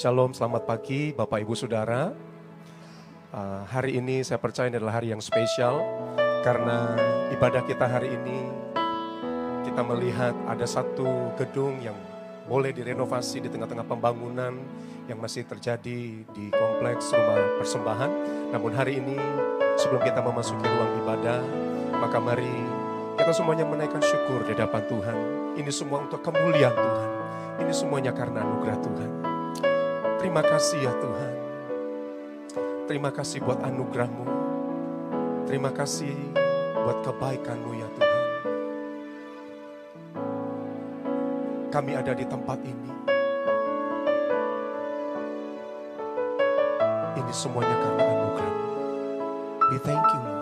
Shalom, selamat pagi Bapak Ibu Saudara. Uh, hari ini saya percaya ini adalah hari yang spesial karena ibadah kita hari ini kita melihat ada satu gedung yang boleh direnovasi di tengah-tengah pembangunan yang masih terjadi di kompleks rumah persembahan. Namun hari ini sebelum kita memasuki ruang ibadah, maka mari kita semuanya menaikkan syukur di hadapan Tuhan. Ini semua untuk kemuliaan Tuhan. Ini semuanya karena anugerah Tuhan. Terima kasih ya Tuhan. Terima kasih buat anugerahmu. Terima kasih buat kebaikanmu ya Tuhan. Kami ada di tempat ini. Ini semuanya karena anugerahmu. We thank you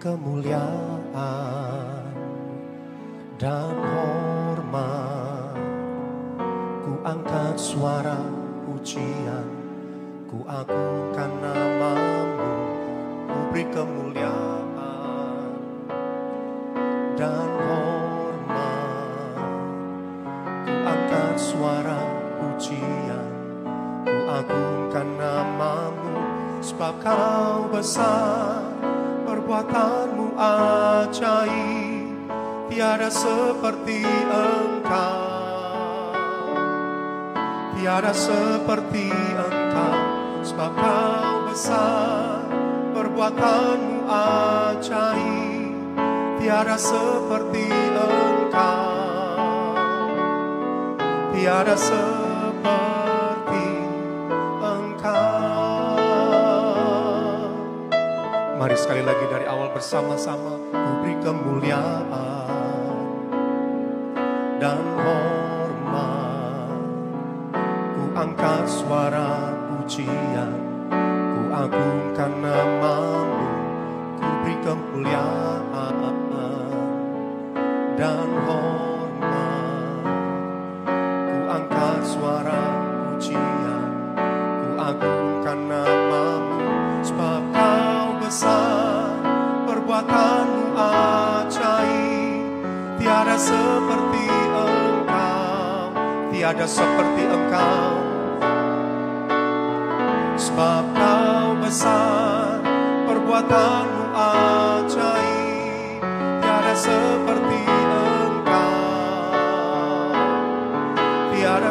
kemuliaan dan hormat. Ku angkat suara pujian, ku agungkan namamu. Ku beri kemuliaan dan hormat. Ku angkat suara pujian, ku agungkan namamu. Sebab kau besar, seperti engkau. Tiada seperti engkau, sebab kau besar, perbuatanmu ajaib, tiada seperti engkau. Tiada seperti engkau. Mari sekali lagi dari awal bersama-sama ku beri kemuliaan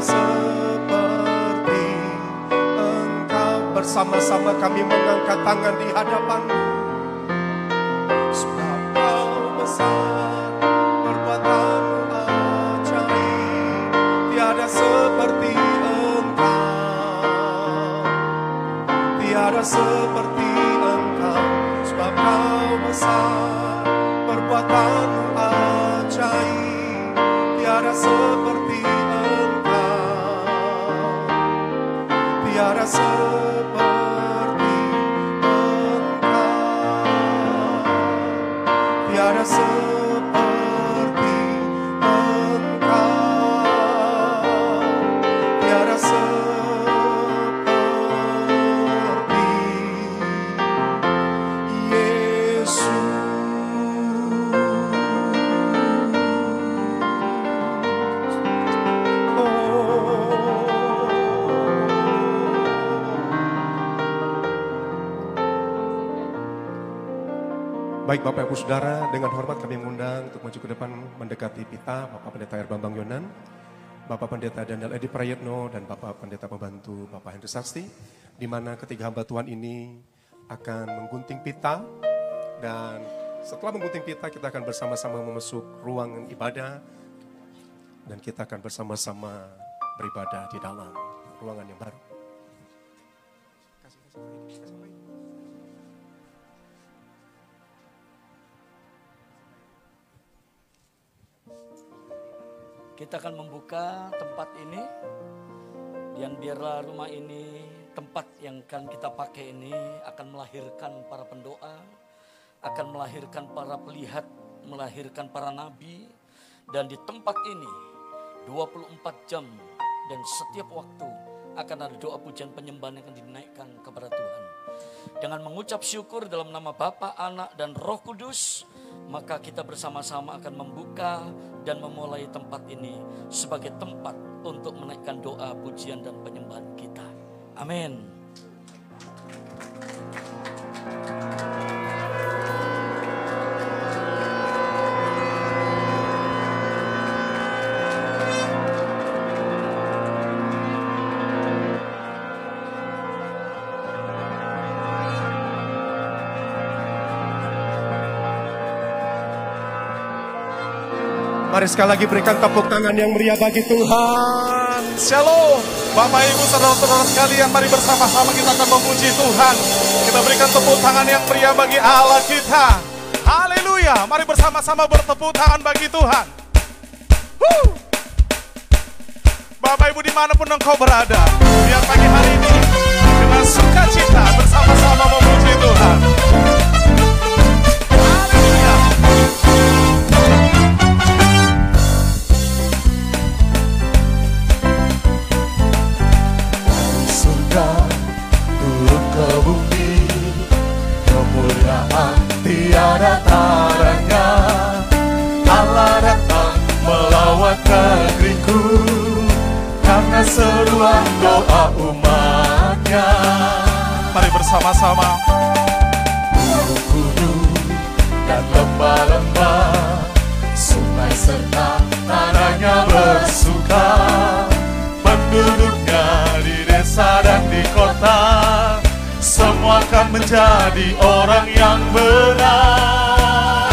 seperti engkau. Bersama-sama kami mengangkat tangan di hadapanmu. Sebab kau besar, perbuatanmu ajaib, tiada seperti engkau tiada seperti engkau sebab kau besar perbuatanmu ajaib tiada seperti Baik Bapak Ibu Saudara, dengan hormat kami mengundang untuk maju ke depan mendekati pita Bapak Pendeta Bambang Yonan, Bapak Pendeta Daniel Edi Prayetno, dan Bapak Pendeta Pembantu Bapak Henry Sakti, di mana ketiga hamba Tuhan ini akan menggunting pita, dan setelah menggunting pita kita akan bersama-sama memasuki ruangan ibadah, dan kita akan bersama-sama beribadah di dalam ruangan yang baru. Kasih, kasih, kasih, Kita akan membuka tempat ini dan biarlah rumah ini tempat yang akan kita pakai ini akan melahirkan para pendoa, akan melahirkan para pelihat, melahirkan para nabi dan di tempat ini 24 jam dan setiap waktu akan ada doa pujian penyembahan yang akan dinaikkan kepada Tuhan. Dengan mengucap syukur dalam nama Bapa, Anak, dan Roh Kudus, maka kita bersama-sama akan membuka dan memulai tempat ini sebagai tempat untuk menaikkan doa, pujian, dan penyembahan kita. Amin. Mari sekali lagi berikan tepuk tangan yang meriah bagi Tuhan. Shalom. Bapak Ibu saudara-saudara sekalian mari bersama-sama kita akan memuji Tuhan. Kita berikan tepuk tangan yang meriah bagi Allah kita. Haleluya. Mari bersama-sama bertepuk tangan bagi Tuhan. Woo. Bapak Ibu di mana pun engkau berada. Biar pagi hari ini dengan sukacita bersama-sama memuji Tuhan. Tiada taranya Allah datang melawat negeriku. Karena seruan doa umatnya. Mari bersama-sama. Gunung dan lembah-lembah sungai serta tanahnya bersuka. Penduduknya di desa dan di kota semua akan menjadi orang yang benar.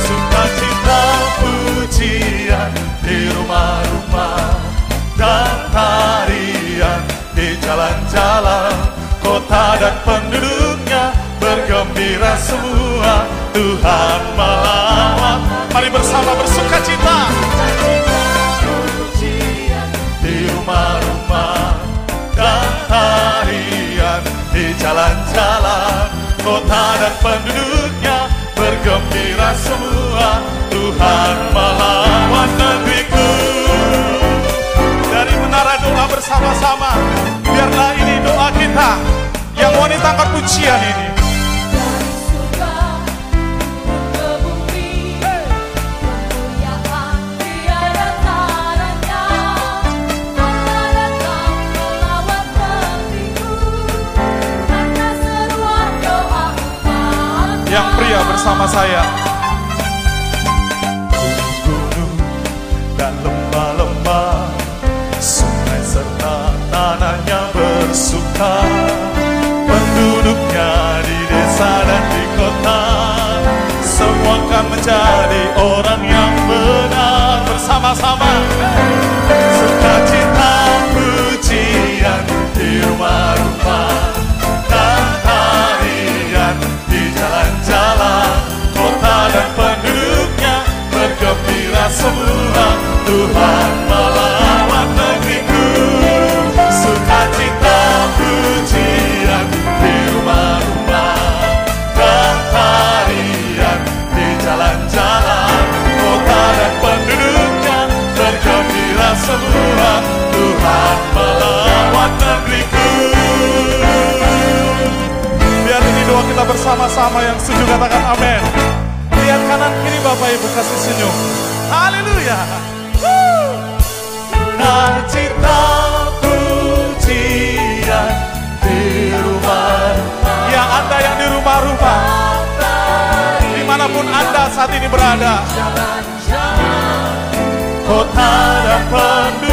Sukacita pujian di rumah-rumah dan tarian di jalan-jalan kota dan penduduknya bergembira semua. Tuhan melawat Mari bersama bersuka cita di jalan-jalan kota dan penduduknya bergembira semua Tuhan melawat negeriku dari menara doa bersama-sama. Biarlah ini doa kita yang wanita angkat ini. Pria bersama saya. gunung dan lembah-lembah sungai serta tanahnya bersuka. Penduduknya di desa dan di kota semua akan menjadi orang yang benar. Bersama-sama. sukacita bergembira saat ini berada. kota dan penduduknya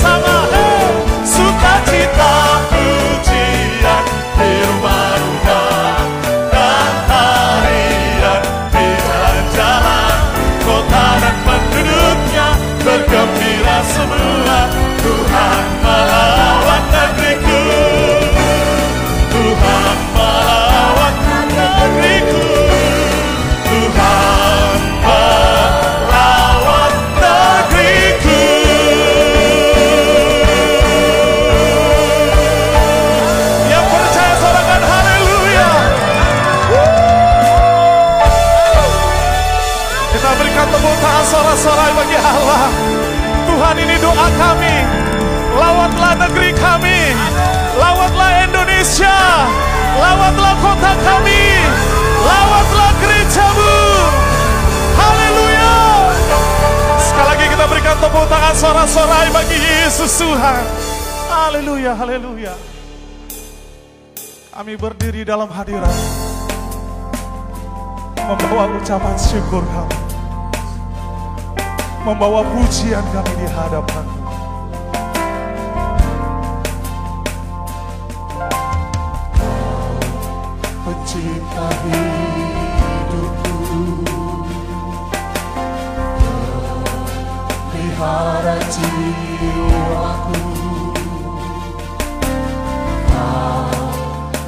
嗨。Berikan tepuk tangan sorak-sorai bagi Yesus Tuhan. Haleluya, haleluya. Kami berdiri dalam hadirat membawa ucapan syukur kami, membawa pujian kami di hadapan. Pencipta hidupku, pelihara jiwaku, Kau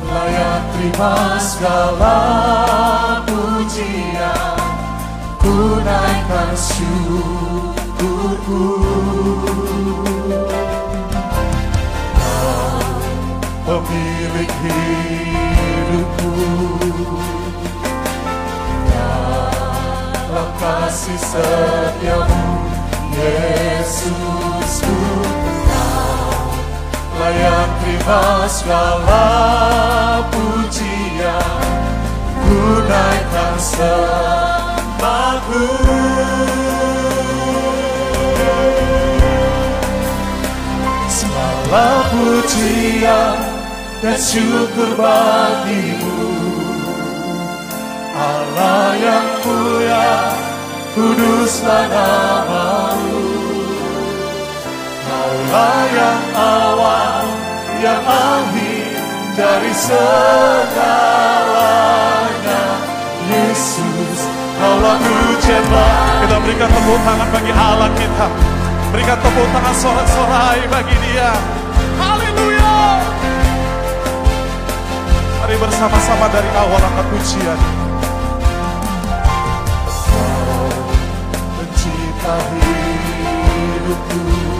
layak terima segala pujian. Ku naikkan syukurku. Kau pemilik hidupku. Dalam kasih setiamu Yesusku Kau layak terima segala pujian. Ku naikkan sembahku. Segala pujian dan syukur bagimu. Allah yang mulia, kuduslah namamu Yang awal, yang akhir dari segalanya. Yesus, kaulah pujian Kita berikan tepuk tangan bagi Allah kita. Berikan tepuk tangan sorak-sorai bagi dia. Haleluya! Mari bersama-sama dari awal angkat pujian. Pencipta hidupku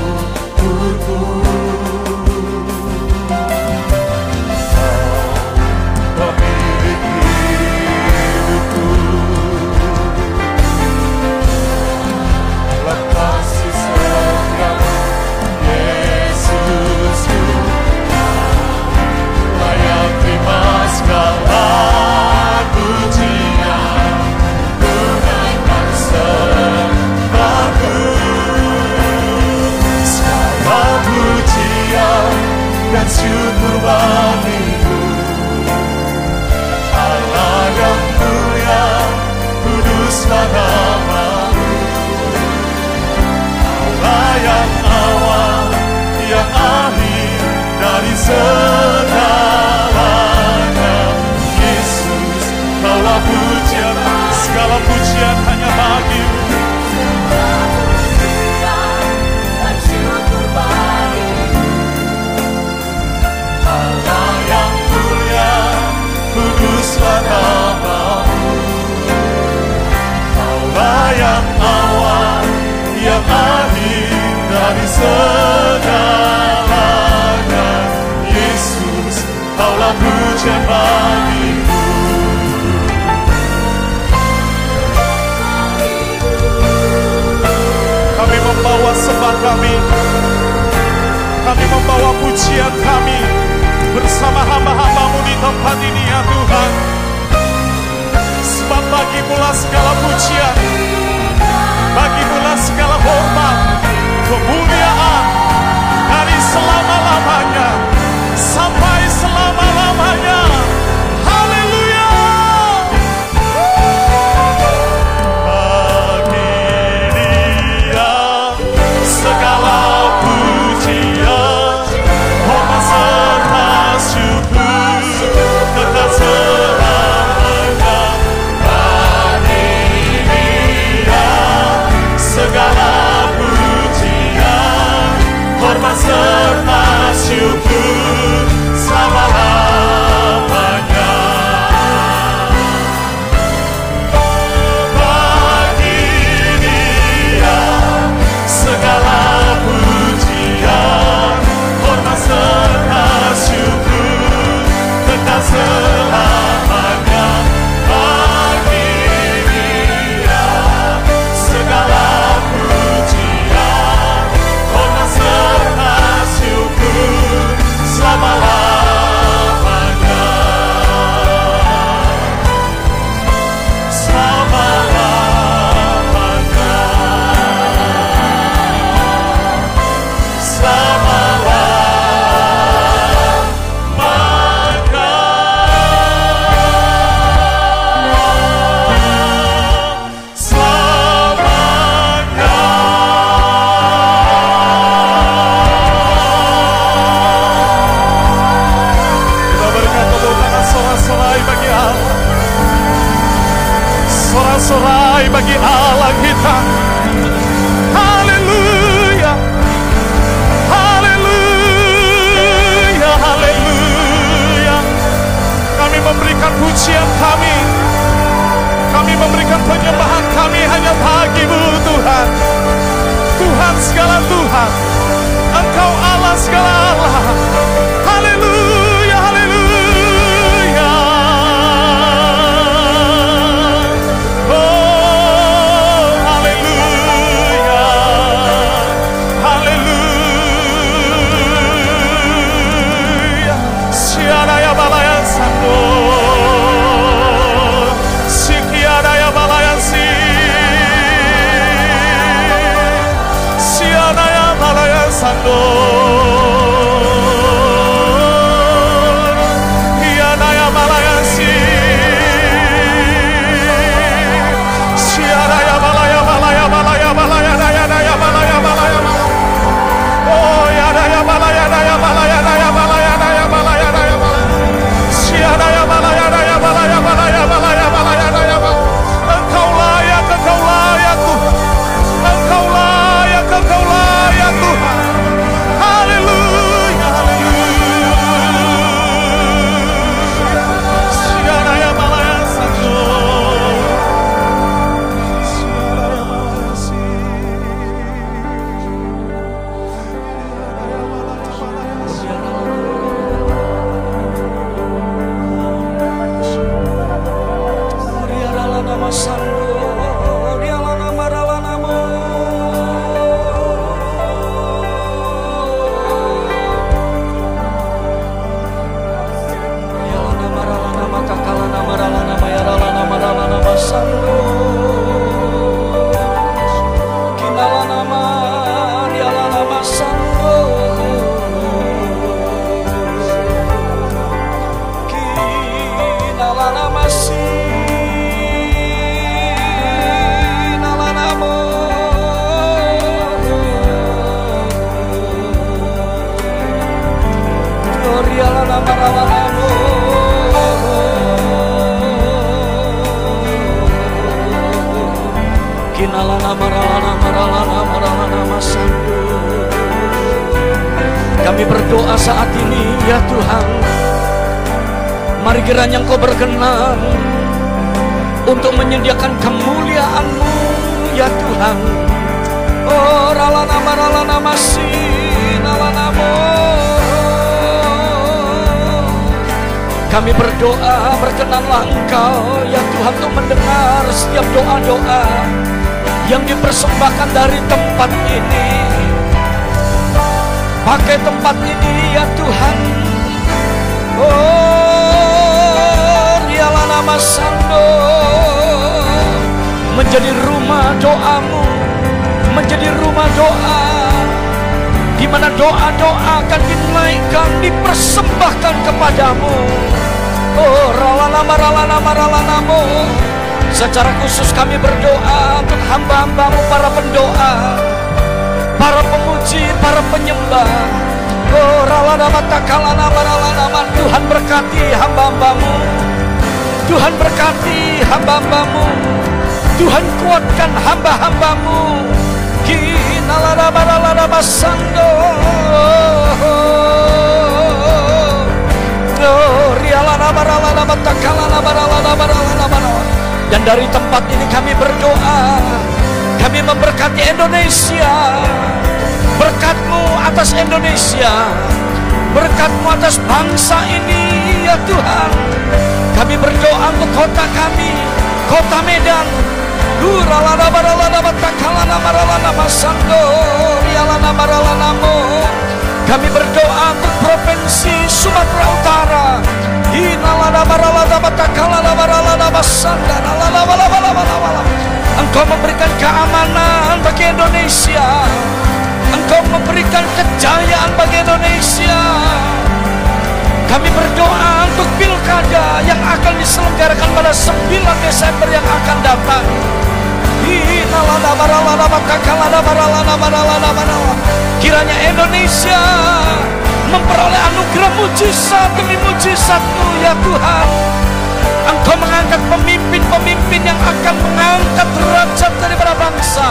syukur bagimu Allah yang mulia, kuduslah namamu Allah yang awal, yang akhir dari segalanya Yesus, kaulah pujian, segala pujian segalanya Yesus, kaulah pujian bagiku Kami membawa sembah kami. Kami membawa pujian kami. Bersama hamba-hambamu di tempat ini ya Tuhan. Sebab bagimulah segala pujian. Bagimulah segala hormat Kemuliaan Dari selama-lamanya memberikan pujian kami. Dialah nama Sando menjadi rumah doamu, menjadi rumah doa di mana doa-doa akan dinaikkan, dipersembahkan kepadamu. Oh, ralanama, ralanama, ralanamu. Secara khusus kami berdoa untuk hamba-hambamu para pendoa, para pemuji, para penyembah. Oh, ralanama, takalanama, ralanama. Tuhan berkati hamba-hambamu. Tuhan berkati hamba-hambamu. Tuhan kuatkan hamba-hambamu. Kinalabaralaba sando. Dan dari tempat ini kami berdoa Kami memberkati Indonesia Berkatmu atas Indonesia Berkatmu atas bangsa ini ya Tuhan Kami berdoa untuk kota kami Kota Medan. Duralana baralana batakalana maralana masando Rialana maralanamo Kami berdoa untuk provinsi Sumatera Utara. Inalana maralana batakalana maralana masanda Nalana bala bala bala bala Engkau memberikan keamanan bagi Indonesia. Engkau memberikan kejayaan bagi Indonesia kami berdoa untuk pilkada yang akan diselenggarakan pada 9 Desember yang akan datang. Kiranya Indonesia memperoleh anugerah mujizat demi mujizatmu ya Tuhan. Engkau mengangkat pemimpin-pemimpin yang akan mengangkat kuasa.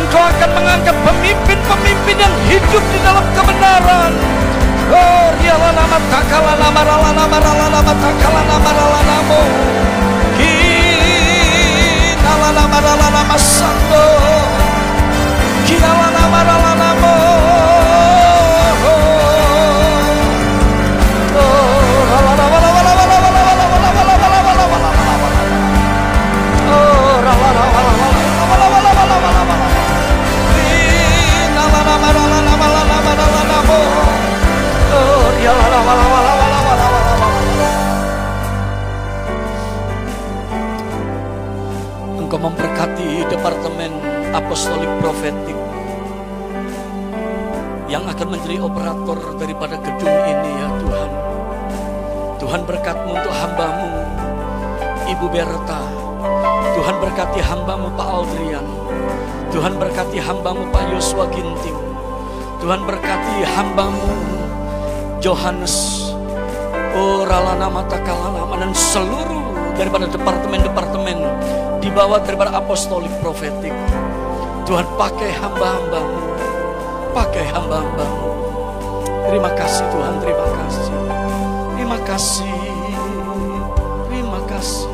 Engkau akan mengangkat pemimpin-pemimpin yang hidup di dalam kebenaran. Oh, riala nama takala nama nama nama nama. Kita nama nama. Kita nama. Oh Engkau memberkati departemen apostolik profetik yang akan menjadi operator daripada gedung ini ya Tuhan. Tuhan berkatmu untuk hambamu Ibu Berta. Tuhan berkati hambamu Pak Aldrian. Tuhan berkati hambamu Pak Yosua Ginting. Tuhan berkati hambamu Johannes. Oh Ralana Mata Kalalama dan seluruh daripada departemen-departemen di bawah daripada apostolik profetik. Tuhan pakai hamba-hambamu, pakai hamba-hambamu. Terima kasih Tuhan, terima kasih. Terima kasih, terima kasih.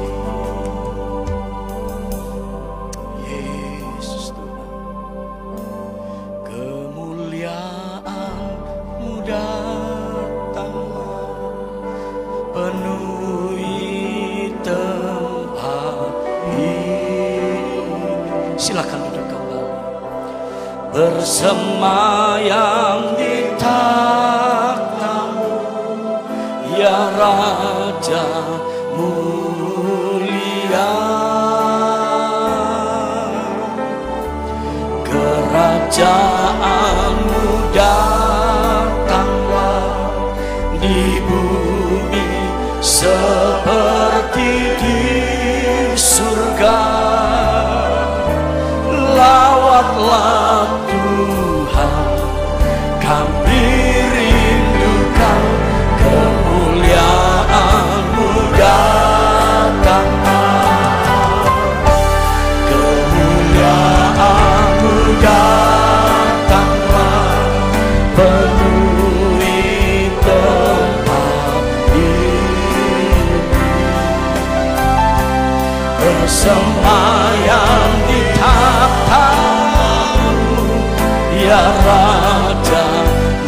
Raja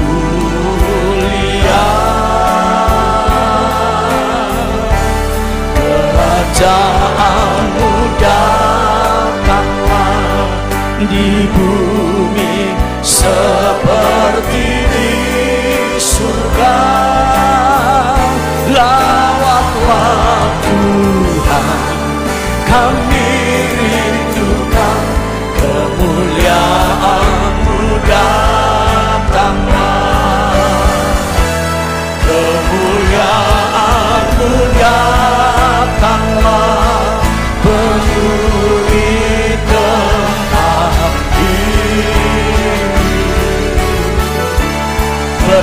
mulia. Kerajaanmu datanglah di bumi seperti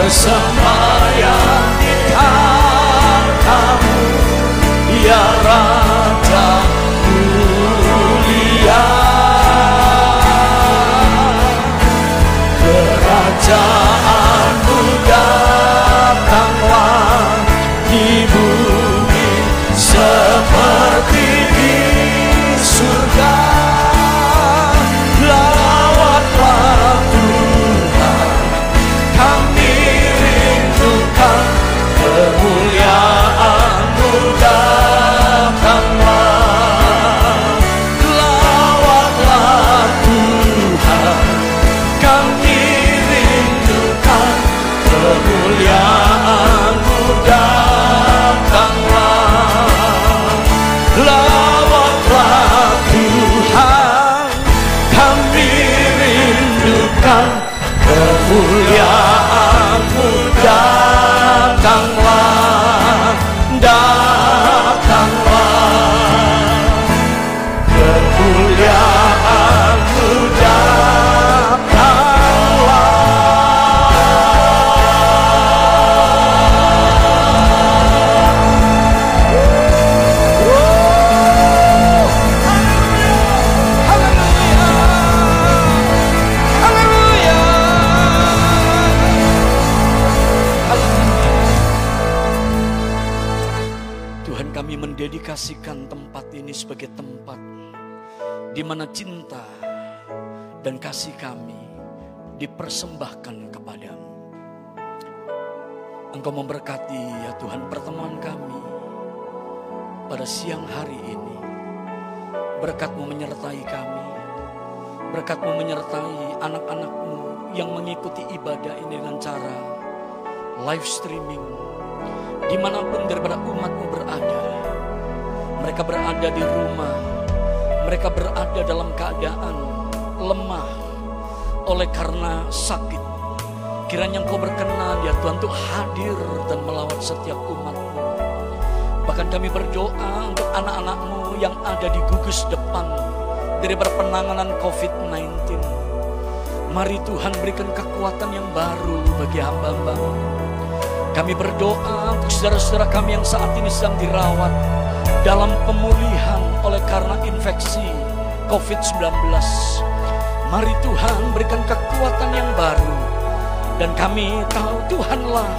bersemayam di takhtamu ya Raja mulia kerajaanmu dan kasih kami dipersembahkan kepadamu. Engkau memberkati ya Tuhan pertemuan kami pada siang hari ini. Berkatmu menyertai kami. Berkatmu menyertai anak-anakmu yang mengikuti ibadah ini dengan cara live streaming. Di mana pun daripada umatmu berada. Mereka berada di rumah. Mereka berada dalam keadaan lemah oleh karena sakit. Kiranya engkau berkenan ya Tuhan untuk hadir dan melawat setiap umatmu. Bahkan kami berdoa untuk anak-anakmu yang ada di gugus depan dari penanganan COVID-19. Mari Tuhan berikan kekuatan yang baru bagi hamba-hamba. Kami berdoa untuk saudara-saudara kami yang saat ini sedang dirawat dalam pemulihan oleh karena infeksi COVID-19. Mari Tuhan berikan kekuatan yang baru. Dan kami tahu Tuhanlah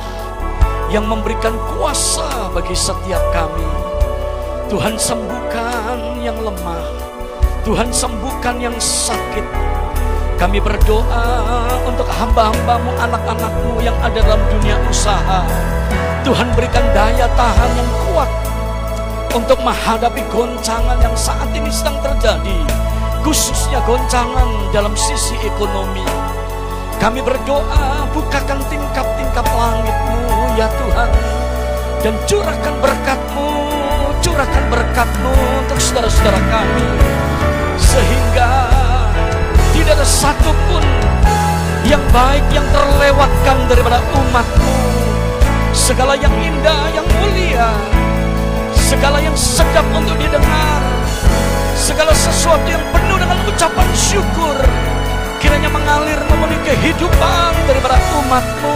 yang memberikan kuasa bagi setiap kami. Tuhan sembuhkan yang lemah. Tuhan sembuhkan yang sakit. Kami berdoa untuk hamba-hambamu, anak-anakmu yang ada dalam dunia usaha. Tuhan berikan daya tahan yang kuat untuk menghadapi goncangan yang saat ini sedang terjadi. Khususnya goncangan dalam sisi ekonomi. Kami berdoa bukakan tingkap-tingkap langitmu ya Tuhan. Dan curahkan berkatmu, curahkan berkatmu untuk saudara-saudara kami. Sehingga tidak ada satupun yang baik yang terlewatkan daripada umatmu. Segala yang indah, yang mulia, segala yang sedap untuk didengar, segala sesuatu yang penuh dengan ucapan syukur, kiranya mengalir memenuhi kehidupan daripada umatmu.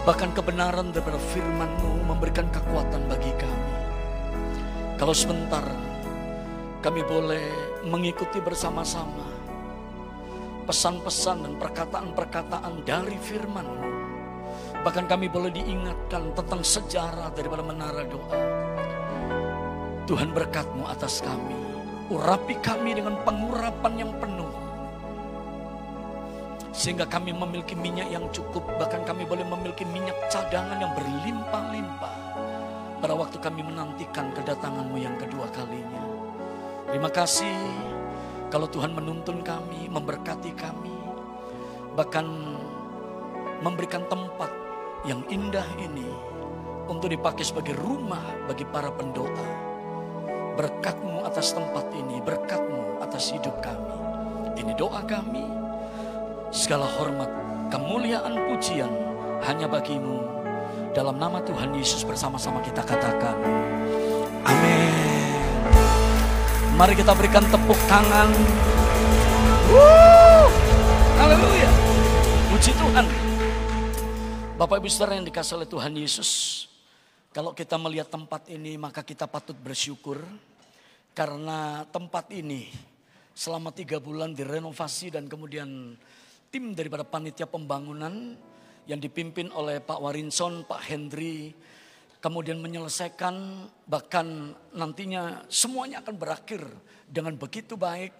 Bahkan kebenaran daripada firman-Mu memberikan kekuatan bagi kami. Kalau sebentar kami boleh mengikuti bersama-sama pesan-pesan dan perkataan-perkataan dari firman-Mu. Bahkan kami boleh diingatkan tentang sejarah daripada menara doa. Tuhan berkatmu atas kami. Urapi kami dengan pengurapan yang penuh. Sehingga kami memiliki minyak yang cukup. Bahkan kami boleh memiliki minyak cadangan yang berlimpah-limpah. Pada waktu kami menantikan kedatanganmu yang kedua kalinya. Terima kasih kalau Tuhan menuntun kami, memberkati kami. Bahkan memberikan tempat yang indah ini untuk dipakai sebagai rumah bagi para pendoa. Berkatmu atas tempat ini, berkatmu atas hidup kami. Ini doa kami. Segala hormat, kemuliaan, pujian hanya bagimu. Dalam nama Tuhan Yesus bersama-sama kita katakan. Amin. Mari kita berikan tepuk tangan. Haleluya. Puji Tuhan. Bapak Ibu Saudara yang dikasih oleh Tuhan Yesus. Kalau kita melihat tempat ini maka kita patut bersyukur. Karena tempat ini selama tiga bulan direnovasi dan kemudian tim daripada panitia pembangunan yang dipimpin oleh Pak Warinson, Pak Hendri, kemudian menyelesaikan bahkan nantinya semuanya akan berakhir dengan begitu baik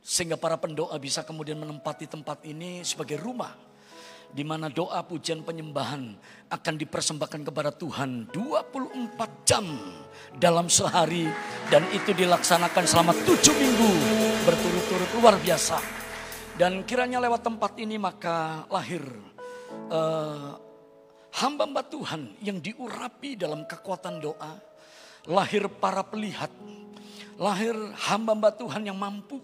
sehingga para pendoa bisa kemudian menempati tempat ini sebagai rumah di mana doa pujian penyembahan akan dipersembahkan kepada Tuhan 24 jam dalam sehari dan itu dilaksanakan selama tujuh minggu berturut-turut luar biasa. Dan kiranya lewat tempat ini maka lahir eh, hamba-hamba Tuhan yang diurapi dalam kekuatan doa lahir para pelihat lahir hamba-hamba Tuhan yang mampu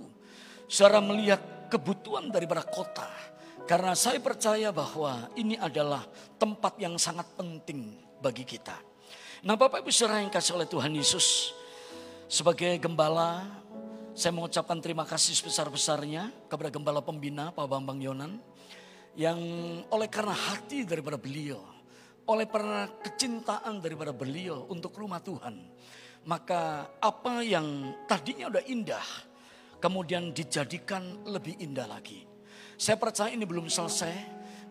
secara melihat kebutuhan daripada kota karena saya percaya bahwa ini adalah tempat yang sangat penting bagi kita. Nah Bapak Ibu saudara yang kasih oleh Tuhan Yesus. Sebagai gembala, saya mengucapkan terima kasih sebesar-besarnya kepada gembala pembina Pak Bambang Yonan. Yang oleh karena hati daripada beliau, oleh para kecintaan daripada beliau untuk rumah Tuhan. Maka apa yang tadinya udah indah, kemudian dijadikan lebih indah lagi. Saya percaya ini belum selesai,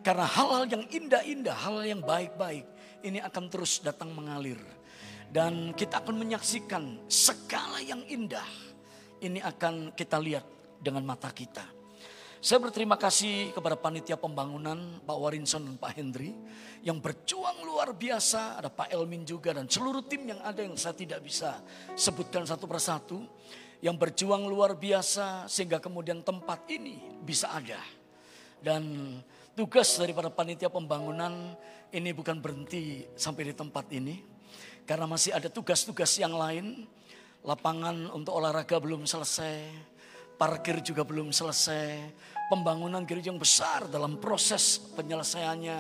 karena hal-hal yang indah-indah, hal yang baik-baik, ini akan terus datang mengalir. Dan kita akan menyaksikan segala yang indah, ini akan kita lihat dengan mata kita. Saya berterima kasih kepada panitia pembangunan Pak Warinson dan Pak Hendri yang berjuang luar biasa. Ada Pak Elmin juga dan seluruh tim yang ada yang saya tidak bisa sebutkan satu persatu. Yang berjuang luar biasa sehingga kemudian tempat ini bisa ada. Dan tugas daripada panitia pembangunan ini bukan berhenti sampai di tempat ini. Karena masih ada tugas-tugas yang lain. Lapangan untuk olahraga belum selesai parkir juga belum selesai, pembangunan gereja yang besar dalam proses penyelesaiannya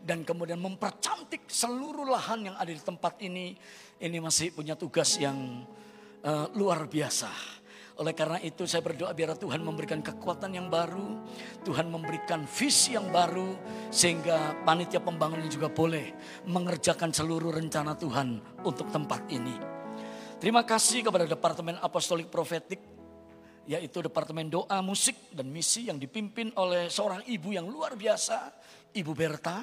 dan kemudian mempercantik seluruh lahan yang ada di tempat ini ini masih punya tugas yang uh, luar biasa. Oleh karena itu saya berdoa biar Tuhan memberikan kekuatan yang baru, Tuhan memberikan visi yang baru sehingga panitia pembangunan juga boleh mengerjakan seluruh rencana Tuhan untuk tempat ini. Terima kasih kepada Departemen Apostolik Profetik yaitu Departemen Doa, Musik, dan Misi yang dipimpin oleh seorang ibu yang luar biasa, Ibu Berta,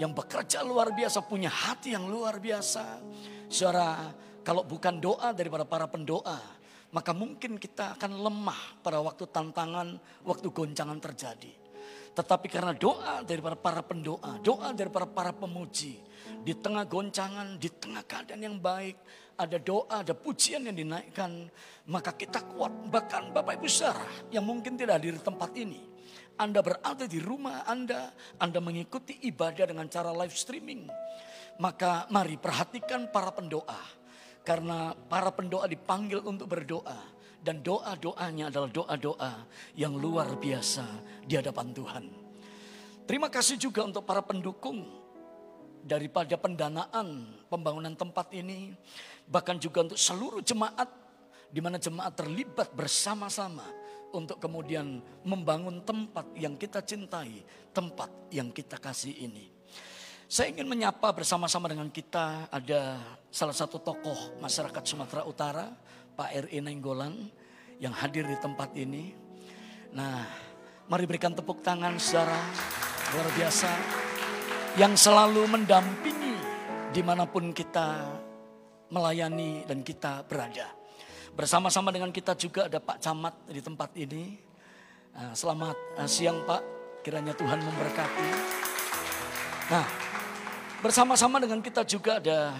yang bekerja luar biasa, punya hati yang luar biasa. Saudara, kalau bukan doa daripada para pendoa, maka mungkin kita akan lemah pada waktu tantangan, waktu goncangan terjadi. Tetapi karena doa daripada para pendoa, doa daripada para pemuji, di tengah goncangan, di tengah keadaan yang baik, ada doa, ada pujian yang dinaikkan, maka kita kuat. Bahkan Bapak Ibu saudara yang mungkin tidak hadir di tempat ini. Anda berada di rumah Anda, Anda mengikuti ibadah dengan cara live streaming. Maka mari perhatikan para pendoa. Karena para pendoa dipanggil untuk berdoa. Dan doa-doanya adalah doa-doa yang luar biasa di hadapan Tuhan. Terima kasih juga untuk para pendukung daripada pendanaan pembangunan tempat ini bahkan juga untuk seluruh jemaat di mana jemaat terlibat bersama-sama untuk kemudian membangun tempat yang kita cintai, tempat yang kita kasih ini. Saya ingin menyapa bersama-sama dengan kita ada salah satu tokoh masyarakat Sumatera Utara, Pak R.E. Nenggolan yang hadir di tempat ini. Nah, mari berikan tepuk tangan secara luar biasa yang selalu mendampingi di mana pun kita melayani dan kita berada. Bersama-sama dengan kita juga ada Pak Camat di tempat ini. Nah, selamat eh, siang Pak, kiranya Tuhan memberkati. Nah, bersama-sama dengan kita juga ada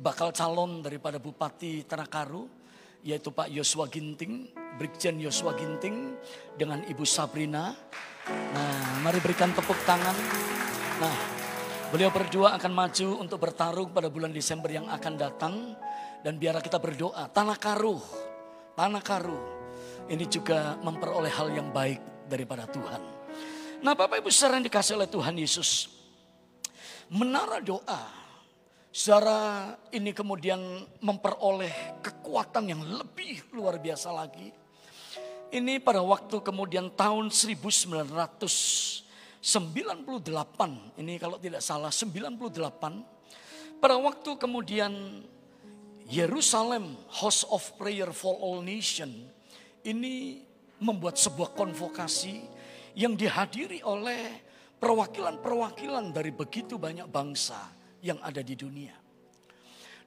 bakal calon daripada Bupati Tanakaru, yaitu Pak Yosua Ginting, Brigjen Yosua Ginting dengan Ibu Sabrina. Nah, mari berikan tepuk tangan. Nah, Beliau berdua akan maju untuk bertarung pada bulan Desember yang akan datang. Dan biar kita berdoa, tanah karuh, tanah karuh. Ini juga memperoleh hal yang baik daripada Tuhan. Nah Bapak Ibu saudara yang dikasih oleh Tuhan Yesus. Menara doa. Saudara ini kemudian memperoleh kekuatan yang lebih luar biasa lagi. Ini pada waktu kemudian tahun 1900 98, ini kalau tidak salah 98, pada waktu kemudian Yerusalem House of Prayer for All Nation ini membuat sebuah konvokasi yang dihadiri oleh perwakilan-perwakilan dari begitu banyak bangsa yang ada di dunia.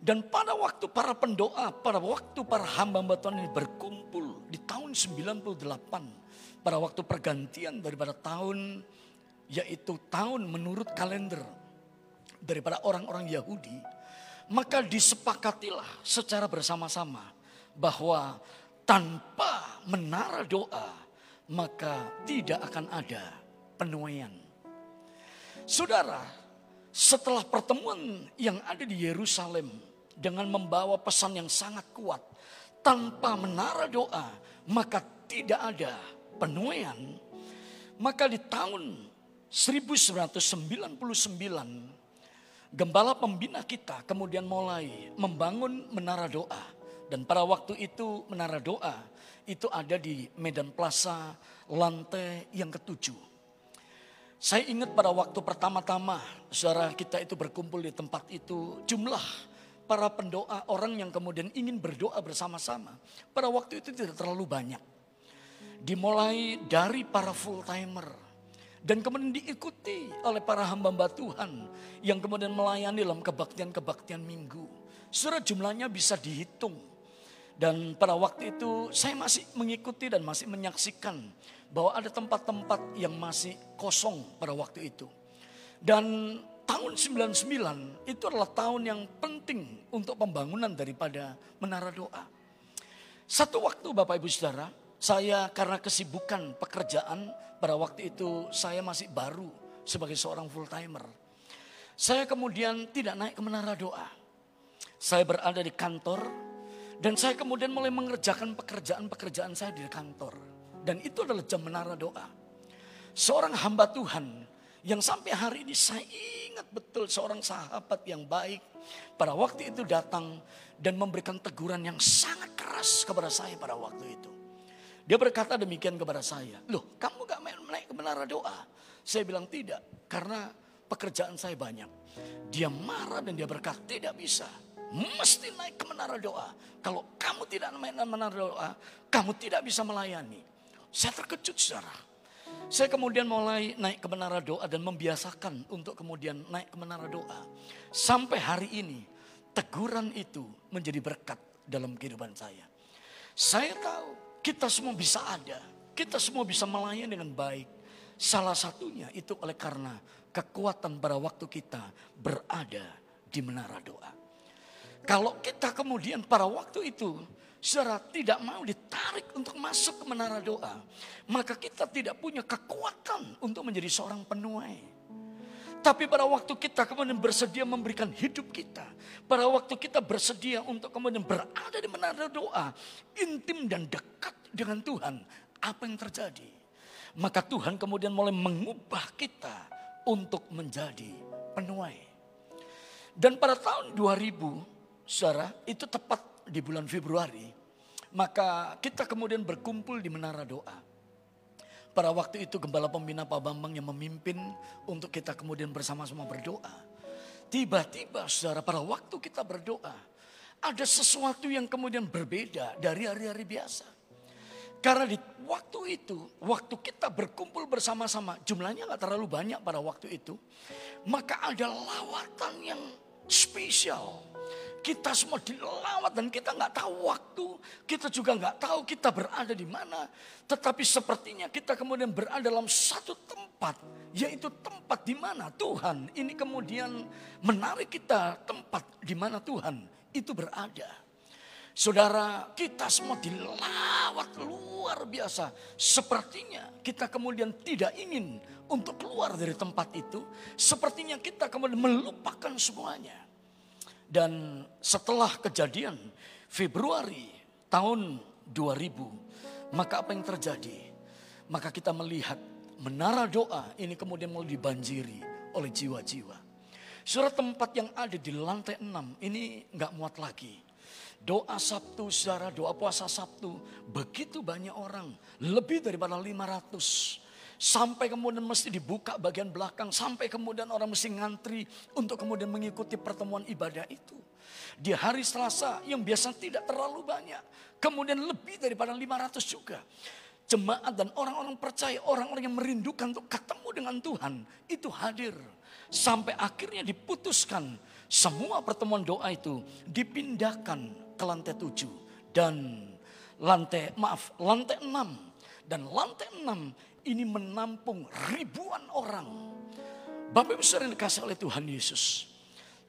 Dan pada waktu para pendoa, pada waktu para hamba-hamba Tuhan ini berkumpul di tahun 98, pada waktu pergantian daripada tahun yaitu tahun menurut kalender daripada orang-orang Yahudi, maka disepakatilah secara bersama-sama bahwa tanpa menara doa maka tidak akan ada penuaian. Saudara, setelah pertemuan yang ada di Yerusalem dengan membawa pesan yang sangat kuat, tanpa menara doa maka tidak ada penuaian, maka di tahun 1999 gembala pembina kita kemudian mulai membangun menara doa. Dan pada waktu itu menara doa itu ada di Medan Plaza lantai yang ketujuh. Saya ingat pada waktu pertama-tama saudara kita itu berkumpul di tempat itu jumlah para pendoa orang yang kemudian ingin berdoa bersama-sama. Pada waktu itu tidak terlalu banyak. Dimulai dari para full timer dan kemudian diikuti oleh para hamba-hamba Tuhan yang kemudian melayani dalam kebaktian-kebaktian minggu. Saudara jumlahnya bisa dihitung. Dan pada waktu itu saya masih mengikuti dan masih menyaksikan bahwa ada tempat-tempat yang masih kosong pada waktu itu. Dan tahun 99 itu adalah tahun yang penting untuk pembangunan daripada menara doa. Satu waktu Bapak Ibu Saudara, saya karena kesibukan pekerjaan pada waktu itu saya masih baru sebagai seorang full timer. Saya kemudian tidak naik ke menara doa. Saya berada di kantor dan saya kemudian mulai mengerjakan pekerjaan-pekerjaan saya di kantor. Dan itu adalah jam menara doa. Seorang hamba Tuhan yang sampai hari ini saya ingat betul seorang sahabat yang baik. Pada waktu itu datang dan memberikan teguran yang sangat keras kepada saya pada waktu itu. Dia berkata demikian kepada saya. Loh kamu gak main naik ke menara doa? Saya bilang tidak. Karena pekerjaan saya banyak. Dia marah dan dia berkata tidak bisa mesti naik ke menara doa. Kalau kamu tidak naik ke menara doa, kamu tidak bisa melayani. Saya terkejut saudara. Saya kemudian mulai naik ke menara doa dan membiasakan untuk kemudian naik ke menara doa. Sampai hari ini teguran itu menjadi berkat dalam kehidupan saya. Saya tahu kita semua bisa ada. Kita semua bisa melayani dengan baik. Salah satunya itu oleh karena kekuatan pada waktu kita berada di menara doa. Kalau kita kemudian pada waktu itu saudara tidak mau ditarik untuk masuk ke menara doa, maka kita tidak punya kekuatan untuk menjadi seorang penuai. Tapi pada waktu kita kemudian bersedia memberikan hidup kita. Pada waktu kita bersedia untuk kemudian berada di menara doa. Intim dan dekat dengan Tuhan. Apa yang terjadi? Maka Tuhan kemudian mulai mengubah kita untuk menjadi penuai. Dan pada tahun 2000 saudara, itu tepat di bulan Februari, maka kita kemudian berkumpul di menara doa. Pada waktu itu gembala pembina Pak Bambang yang memimpin untuk kita kemudian bersama-sama berdoa. Tiba-tiba saudara pada waktu kita berdoa, ada sesuatu yang kemudian berbeda dari hari-hari biasa. Karena di waktu itu, waktu kita berkumpul bersama-sama, jumlahnya nggak terlalu banyak pada waktu itu, maka ada lawatan yang spesial kita semua dilawat dan kita nggak tahu waktu. Kita juga nggak tahu kita berada di mana. Tetapi sepertinya kita kemudian berada dalam satu tempat. Yaitu tempat di mana Tuhan ini kemudian menarik kita tempat di mana Tuhan itu berada. Saudara, kita semua dilawat luar biasa. Sepertinya kita kemudian tidak ingin untuk keluar dari tempat itu. Sepertinya kita kemudian melupakan semuanya. Dan setelah kejadian Februari tahun 2000, maka apa yang terjadi? Maka kita melihat menara doa ini kemudian mulai dibanjiri oleh jiwa-jiwa. Surat tempat yang ada di lantai 6 ini nggak muat lagi. Doa Sabtu, saudara, doa puasa Sabtu. Begitu banyak orang. Lebih daripada 500. Sampai kemudian mesti dibuka bagian belakang. Sampai kemudian orang mesti ngantri untuk kemudian mengikuti pertemuan ibadah itu. Di hari Selasa yang biasa tidak terlalu banyak. Kemudian lebih daripada 500 juga. Jemaat dan orang-orang percaya, orang-orang yang merindukan untuk ketemu dengan Tuhan. Itu hadir. Sampai akhirnya diputuskan semua pertemuan doa itu dipindahkan ke lantai 7. Dan lantai, maaf, lantai 6. Dan lantai 6 ini menampung ribuan orang. Bapak Ibu sering dikasih oleh Tuhan Yesus.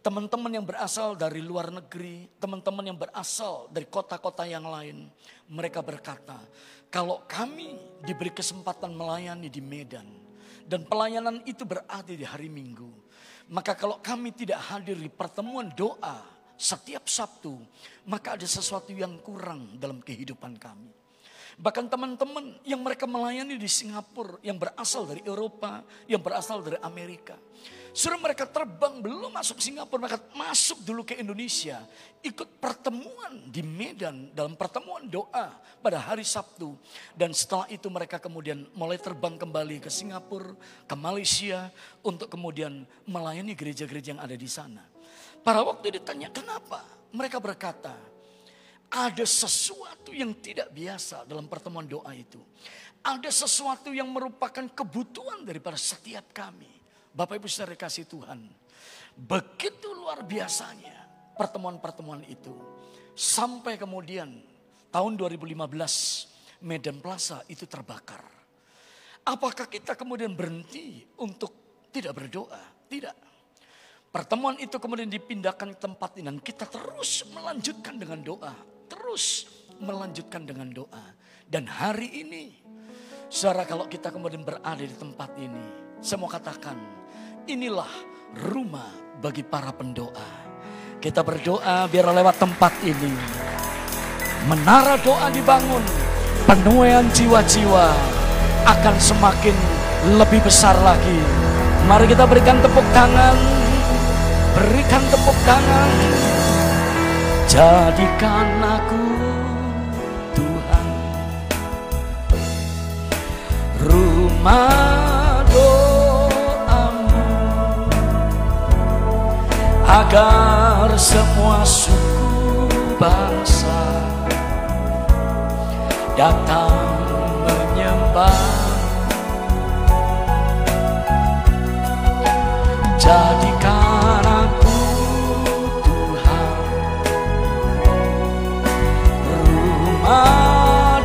Teman-teman yang berasal dari luar negeri, teman-teman yang berasal dari kota-kota yang lain. Mereka berkata, kalau kami diberi kesempatan melayani di Medan. Dan pelayanan itu berada di hari Minggu. Maka kalau kami tidak hadir di pertemuan doa setiap Sabtu. Maka ada sesuatu yang kurang dalam kehidupan kami. Bahkan teman-teman yang mereka melayani di Singapura, yang berasal dari Eropa, yang berasal dari Amerika. Suruh mereka terbang belum masuk Singapura, mereka masuk dulu ke Indonesia. Ikut pertemuan di Medan dalam pertemuan doa pada hari Sabtu. Dan setelah itu mereka kemudian mulai terbang kembali ke Singapura, ke Malaysia. Untuk kemudian melayani gereja-gereja yang ada di sana. Pada waktu ditanya kenapa? Mereka berkata, ada sesuatu yang tidak biasa dalam pertemuan doa itu. Ada sesuatu yang merupakan kebutuhan daripada setiap kami. Bapak Ibu saudara kasih Tuhan. Begitu luar biasanya pertemuan-pertemuan itu. Sampai kemudian tahun 2015 Medan Plaza itu terbakar. Apakah kita kemudian berhenti untuk tidak berdoa? Tidak. Pertemuan itu kemudian dipindahkan ke tempat ini dan kita terus melanjutkan dengan doa. Terus melanjutkan dengan doa. Dan hari ini, saudara kalau kita kemudian berada di tempat ini, saya katakan, inilah rumah bagi para pendoa. Kita berdoa biar lewat tempat ini. Menara doa dibangun, penuaian jiwa-jiwa akan semakin lebih besar lagi. Mari kita berikan tepuk tangan, berikan tepuk tangan. Jadikan aku Tuhan. Rumah doamu. Agar semua suku bangsa datang menyembah. Jadikan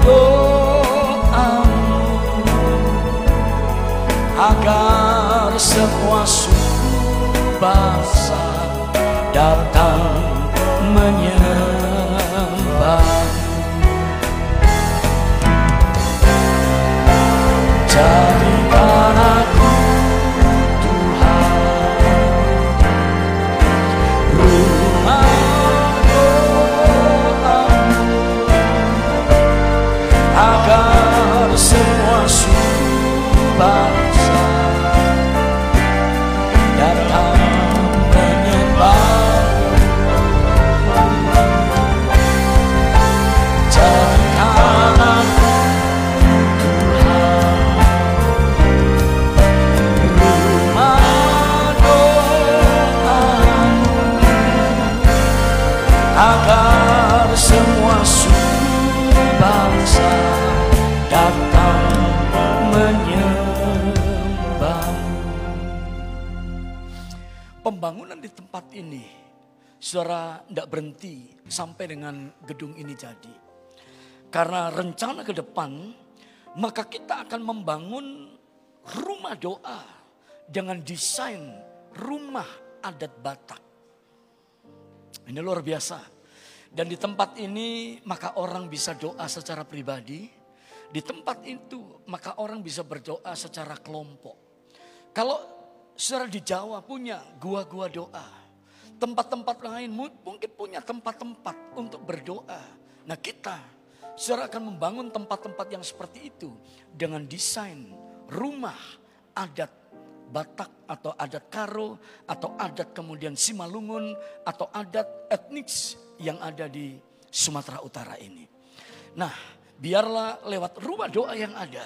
doamu agar semua suku bangsa datang menyembah. Jadikan saudara tidak berhenti sampai dengan gedung ini jadi. Karena rencana ke depan, maka kita akan membangun rumah doa dengan desain rumah adat Batak. Ini luar biasa. Dan di tempat ini maka orang bisa doa secara pribadi. Di tempat itu maka orang bisa berdoa secara kelompok. Kalau saudara di Jawa punya gua-gua doa. Tempat-tempat lain mu- mungkin punya tempat-tempat untuk berdoa. Nah kita saudara akan membangun tempat-tempat yang seperti itu. Dengan desain rumah adat Batak atau adat Karo atau adat kemudian Simalungun atau adat etnis yang ada di Sumatera Utara ini. Nah, biarlah lewat rumah doa yang ada,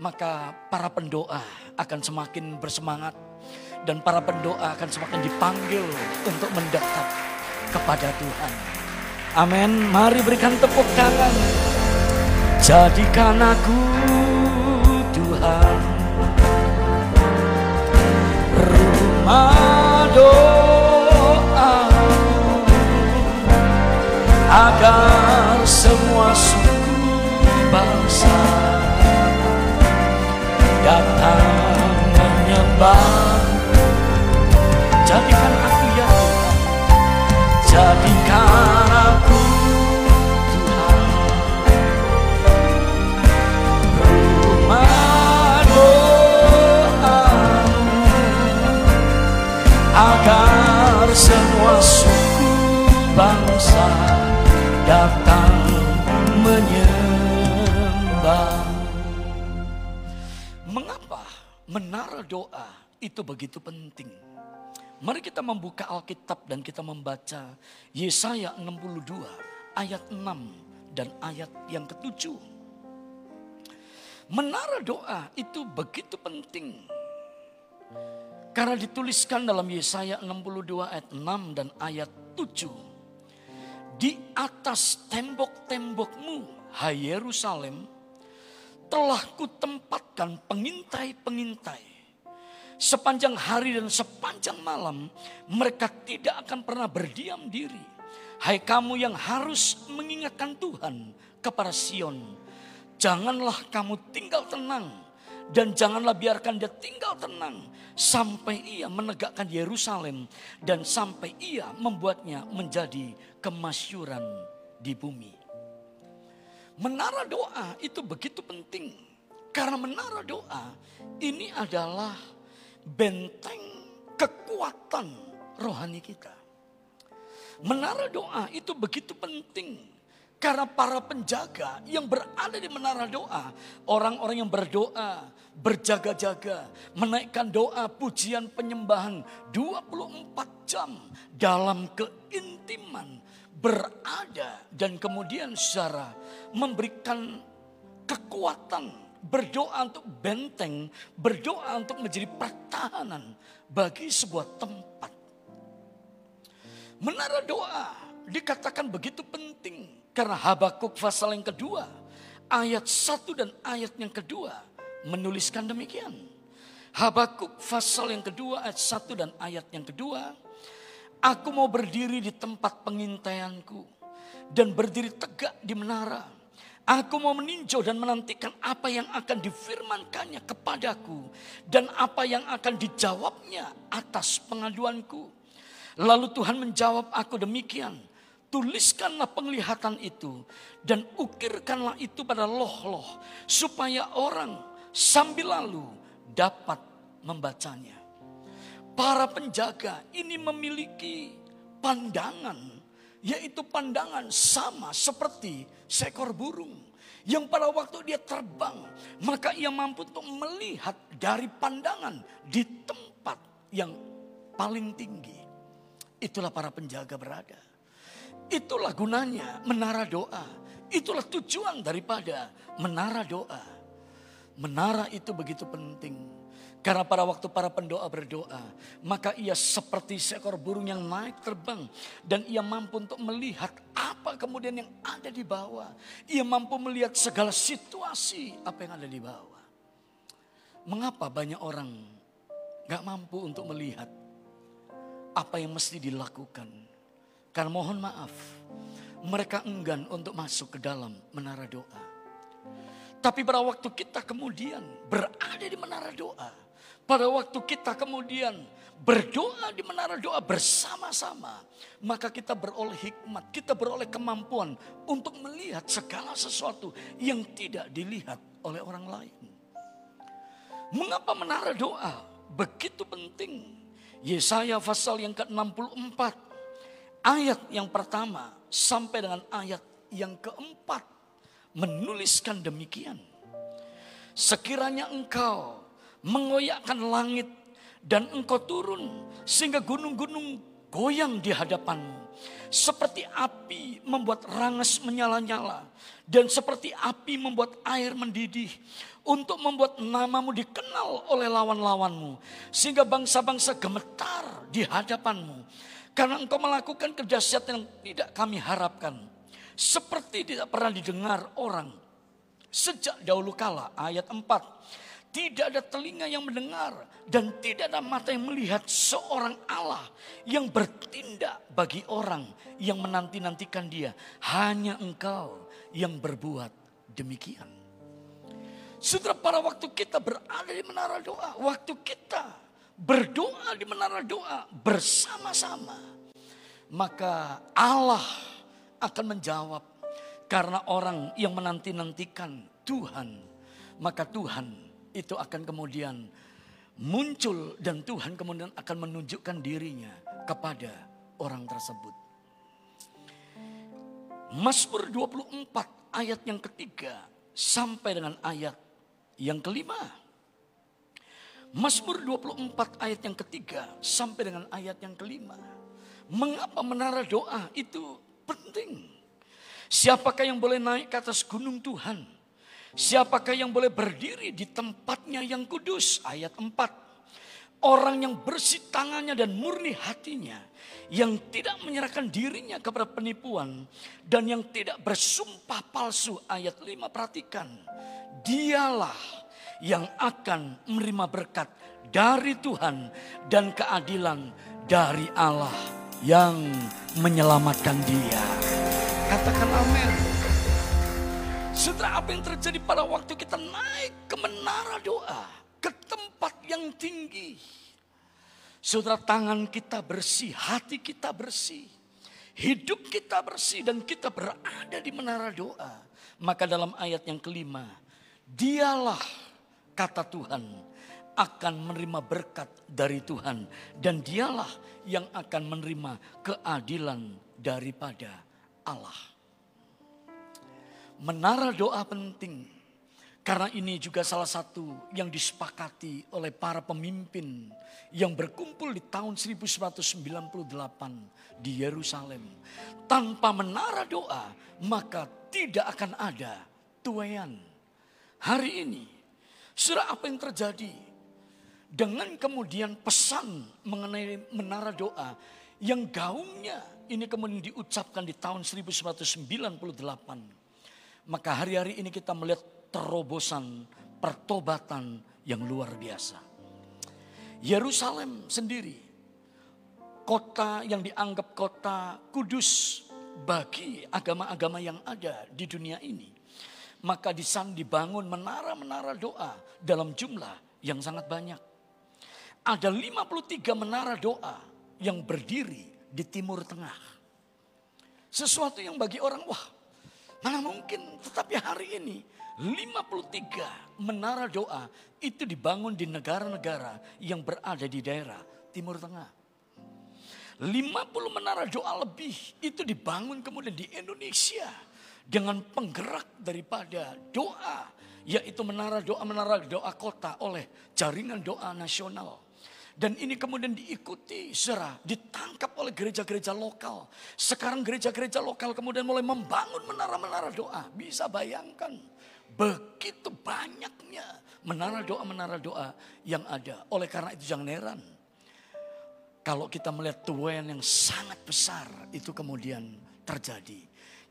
maka para pendoa akan semakin bersemangat dan para pendoa akan semakin dipanggil untuk mendekat kepada Tuhan. Amin. Mari berikan tepuk tangan. Jadikan aku Tuhan rumah doa agar semua suku bangsa datang menyembah datang menyembah. Mengapa menara doa itu begitu penting? Mari kita membuka Alkitab dan kita membaca Yesaya 62 ayat 6 dan ayat yang ketujuh. Menara doa itu begitu penting. Karena dituliskan dalam Yesaya 62 ayat 6 dan ayat 7 di atas tembok-tembokmu, hai Yerusalem, telah kutempatkan pengintai-pengintai sepanjang hari dan sepanjang malam mereka tidak akan pernah berdiam diri. Hai kamu yang harus mengingatkan Tuhan kepada Sion. Janganlah kamu tinggal tenang dan janganlah biarkan dia tinggal tenang sampai ia menegakkan Yerusalem dan sampai ia membuatnya menjadi kemasyuran di bumi. Menara doa itu begitu penting karena menara doa ini adalah benteng kekuatan rohani kita. Menara doa itu begitu penting. Karena para penjaga yang berada di menara doa, orang-orang yang berdoa, berjaga-jaga, menaikkan doa, pujian, penyembahan 24 jam dalam keintiman berada dan kemudian secara memberikan kekuatan berdoa untuk benteng, berdoa untuk menjadi pertahanan bagi sebuah tempat. Menara doa dikatakan begitu penting karena Habakuk pasal yang kedua, ayat satu dan ayat yang kedua menuliskan demikian. Habakuk pasal yang kedua ayat satu dan ayat yang kedua, aku mau berdiri di tempat pengintaianku dan berdiri tegak di menara Aku mau meninjau dan menantikan apa yang akan difirmankannya kepadaku. Dan apa yang akan dijawabnya atas pengaduanku. Lalu Tuhan menjawab aku demikian. Tuliskanlah penglihatan itu dan ukirkanlah itu pada loh-loh. Supaya orang sambil lalu dapat membacanya. Para penjaga ini memiliki pandangan yaitu pandangan sama seperti seekor burung. Yang pada waktu dia terbang, maka ia mampu untuk melihat dari pandangan di tempat yang paling tinggi. Itulah para penjaga berada. Itulah gunanya menara doa. Itulah tujuan daripada menara doa. Menara itu begitu penting. Karena pada waktu para pendoa berdoa, maka ia seperti seekor burung yang naik terbang. Dan ia mampu untuk melihat apa kemudian yang ada di bawah. Ia mampu melihat segala situasi apa yang ada di bawah. Mengapa banyak orang gak mampu untuk melihat apa yang mesti dilakukan? Karena mohon maaf, mereka enggan untuk masuk ke dalam menara doa. Tapi pada waktu kita kemudian berada di menara doa, pada waktu kita kemudian berdoa di menara doa bersama-sama, maka kita beroleh hikmat, kita beroleh kemampuan untuk melihat segala sesuatu yang tidak dilihat oleh orang lain. Mengapa menara doa begitu penting? Yesaya pasal yang ke-64 ayat yang pertama sampai dengan ayat yang keempat menuliskan demikian. Sekiranya engkau mengoyakkan langit dan engkau turun sehingga gunung-gunung goyang di hadapanmu. Seperti api membuat rangas menyala-nyala dan seperti api membuat air mendidih untuk membuat namamu dikenal oleh lawan-lawanmu sehingga bangsa-bangsa gemetar di hadapanmu karena engkau melakukan kedahsyatan yang tidak kami harapkan seperti tidak pernah didengar orang sejak dahulu kala ayat 4 tidak ada telinga yang mendengar dan tidak ada mata yang melihat seorang Allah yang bertindak bagi orang yang menanti-nantikan dia. Hanya engkau yang berbuat demikian. Setelah pada waktu kita berada di menara doa, waktu kita berdoa di menara doa bersama-sama, maka Allah akan menjawab karena orang yang menanti-nantikan Tuhan, maka Tuhan itu akan kemudian muncul dan Tuhan kemudian akan menunjukkan dirinya kepada orang tersebut. Mazmur 24 ayat yang ketiga sampai dengan ayat yang kelima. Mazmur 24 ayat yang ketiga sampai dengan ayat yang kelima. Mengapa menara doa itu penting? Siapakah yang boleh naik ke atas gunung Tuhan? Siapakah yang boleh berdiri di tempatnya yang kudus? Ayat 4. Orang yang bersih tangannya dan murni hatinya. Yang tidak menyerahkan dirinya kepada penipuan. Dan yang tidak bersumpah palsu. Ayat 5 perhatikan. Dialah yang akan menerima berkat dari Tuhan dan keadilan dari Allah yang menyelamatkan dia. Katakan amin. Setelah apa yang terjadi pada waktu kita naik ke menara doa, ke tempat yang tinggi. Saudara tangan kita bersih, hati kita bersih. Hidup kita bersih dan kita berada di menara doa. Maka dalam ayat yang kelima, dialah kata Tuhan akan menerima berkat dari Tuhan dan dialah yang akan menerima keadilan daripada Allah. Menara doa penting karena ini juga salah satu yang disepakati oleh para pemimpin yang berkumpul di tahun 1998 di Yerusalem. Tanpa menara doa maka tidak akan ada tuayan. Hari ini Saudara apa yang terjadi? Dengan kemudian pesan mengenai menara doa yang gaungnya ini kemudian diucapkan di tahun 1998. Maka hari-hari ini kita melihat terobosan pertobatan yang luar biasa. Yerusalem sendiri, kota yang dianggap kota kudus bagi agama-agama yang ada di dunia ini maka di sana dibangun menara-menara doa dalam jumlah yang sangat banyak. Ada 53 menara doa yang berdiri di timur tengah. Sesuatu yang bagi orang, wah mana mungkin. Tetapi hari ini 53 menara doa itu dibangun di negara-negara yang berada di daerah timur tengah. 50 menara doa lebih itu dibangun kemudian di Indonesia dengan penggerak daripada doa yaitu menara doa menara doa kota oleh jaringan doa nasional dan ini kemudian diikuti serah ditangkap oleh gereja-gereja lokal. Sekarang gereja-gereja lokal kemudian mulai membangun menara-menara doa. Bisa bayangkan begitu banyaknya menara doa-menara doa yang ada. Oleh karena itu jangan heran. Kalau kita melihat tuayan yang sangat besar itu kemudian terjadi.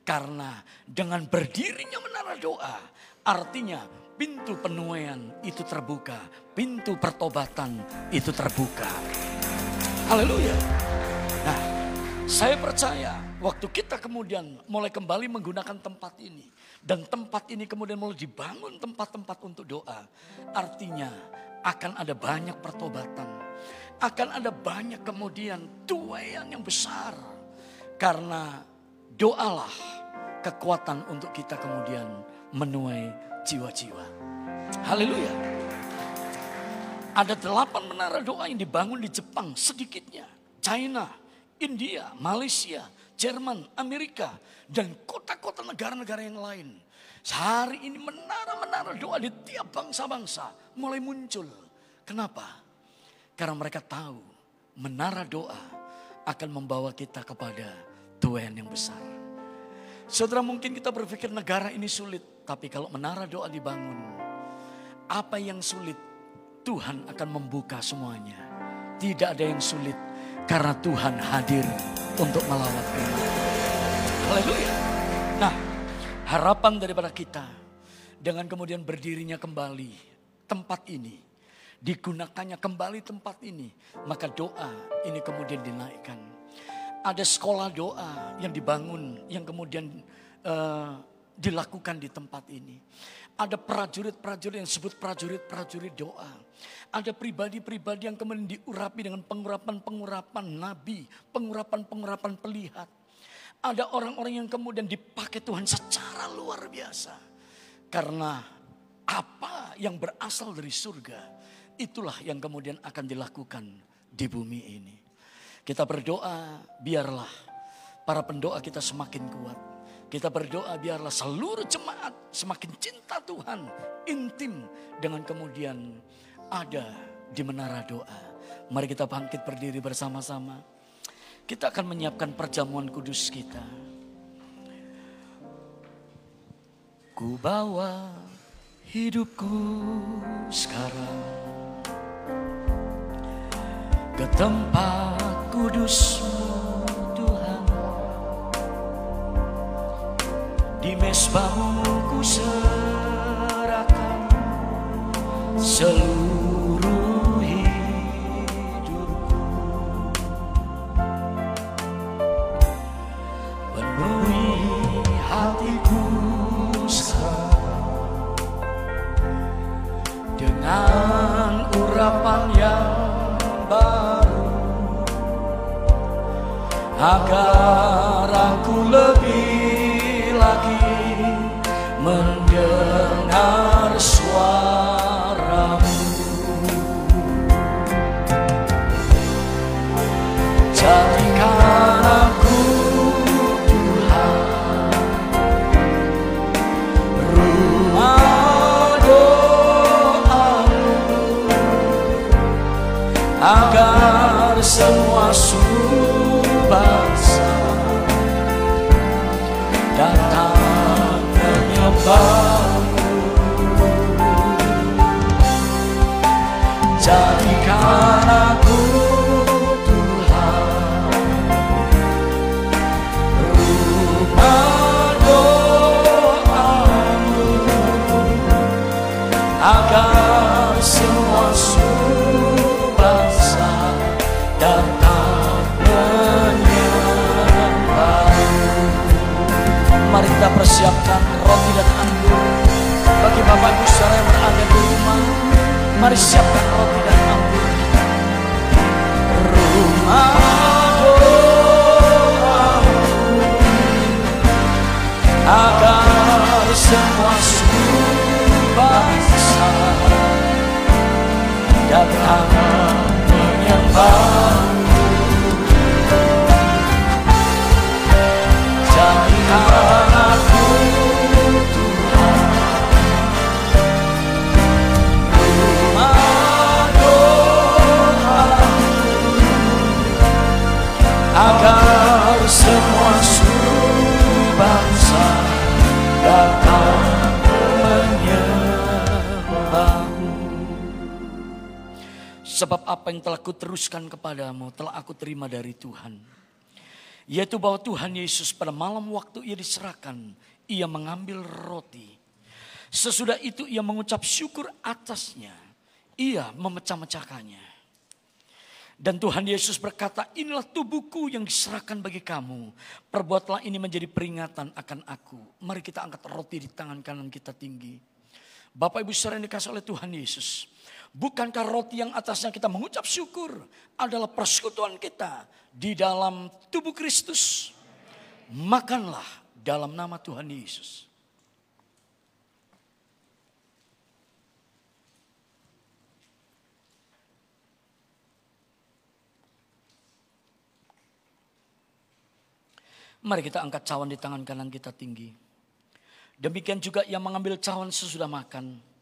Karena dengan berdirinya menara doa, artinya pintu penuaian itu terbuka, pintu pertobatan itu terbuka. Haleluya. Nah, saya percaya waktu kita kemudian mulai kembali menggunakan tempat ini dan tempat ini kemudian mulai dibangun tempat-tempat untuk doa, artinya akan ada banyak pertobatan, akan ada banyak kemudian tuayan yang besar karena doalah kekuatan untuk kita kemudian menuai jiwa-jiwa. Haleluya. Ada delapan menara doa yang dibangun di Jepang sedikitnya. China, India, Malaysia, Jerman, Amerika, dan kota-kota negara-negara yang lain. Hari ini menara-menara doa di tiap bangsa-bangsa mulai muncul. Kenapa? Karena mereka tahu menara doa akan membawa kita kepada Tuhan yang besar. Saudara mungkin kita berpikir negara ini sulit. Tapi kalau menara doa dibangun. Apa yang sulit Tuhan akan membuka semuanya. Tidak ada yang sulit. Karena Tuhan hadir untuk melawat kita. Haleluya. Nah harapan daripada kita. Dengan kemudian berdirinya kembali tempat ini. Digunakannya kembali tempat ini. Maka doa ini kemudian dinaikkan ada sekolah doa yang dibangun, yang kemudian uh, dilakukan di tempat ini. Ada prajurit-prajurit yang disebut prajurit-prajurit doa. Ada pribadi-pribadi yang kemudian diurapi dengan pengurapan-pengurapan nabi, pengurapan-pengurapan pelihat. Ada orang-orang yang kemudian dipakai Tuhan secara luar biasa. Karena apa yang berasal dari surga, itulah yang kemudian akan dilakukan di bumi ini. Kita berdoa biarlah para pendoa kita semakin kuat. Kita berdoa biarlah seluruh jemaat semakin cinta Tuhan, intim dengan kemudian ada di menara doa. Mari kita bangkit berdiri bersama-sama. Kita akan menyiapkan perjamuan kudus kita. Ku bawa hidupku sekarang ke tempat kudusmu Tuhan. Di mesbahmu ku serahkan seluruh telah kuteruskan kepadamu telah aku terima dari Tuhan. Yaitu bahwa Tuhan Yesus pada malam waktu ia diserahkan, ia mengambil roti. Sesudah itu ia mengucap syukur atasnya. Ia memecah-mecahkannya. Dan Tuhan Yesus berkata, inilah tubuhku yang diserahkan bagi kamu. Perbuatlah ini menjadi peringatan akan aku. Mari kita angkat roti di tangan kanan kita tinggi. Bapak Ibu saudara yang dikasih oleh Tuhan Yesus. Bukankah roti yang atasnya kita mengucap syukur adalah persekutuan kita di dalam tubuh Kristus. Makanlah dalam nama Tuhan Yesus. Mari kita angkat cawan di tangan kanan kita tinggi. Demikian juga yang mengambil cawan sesudah makan.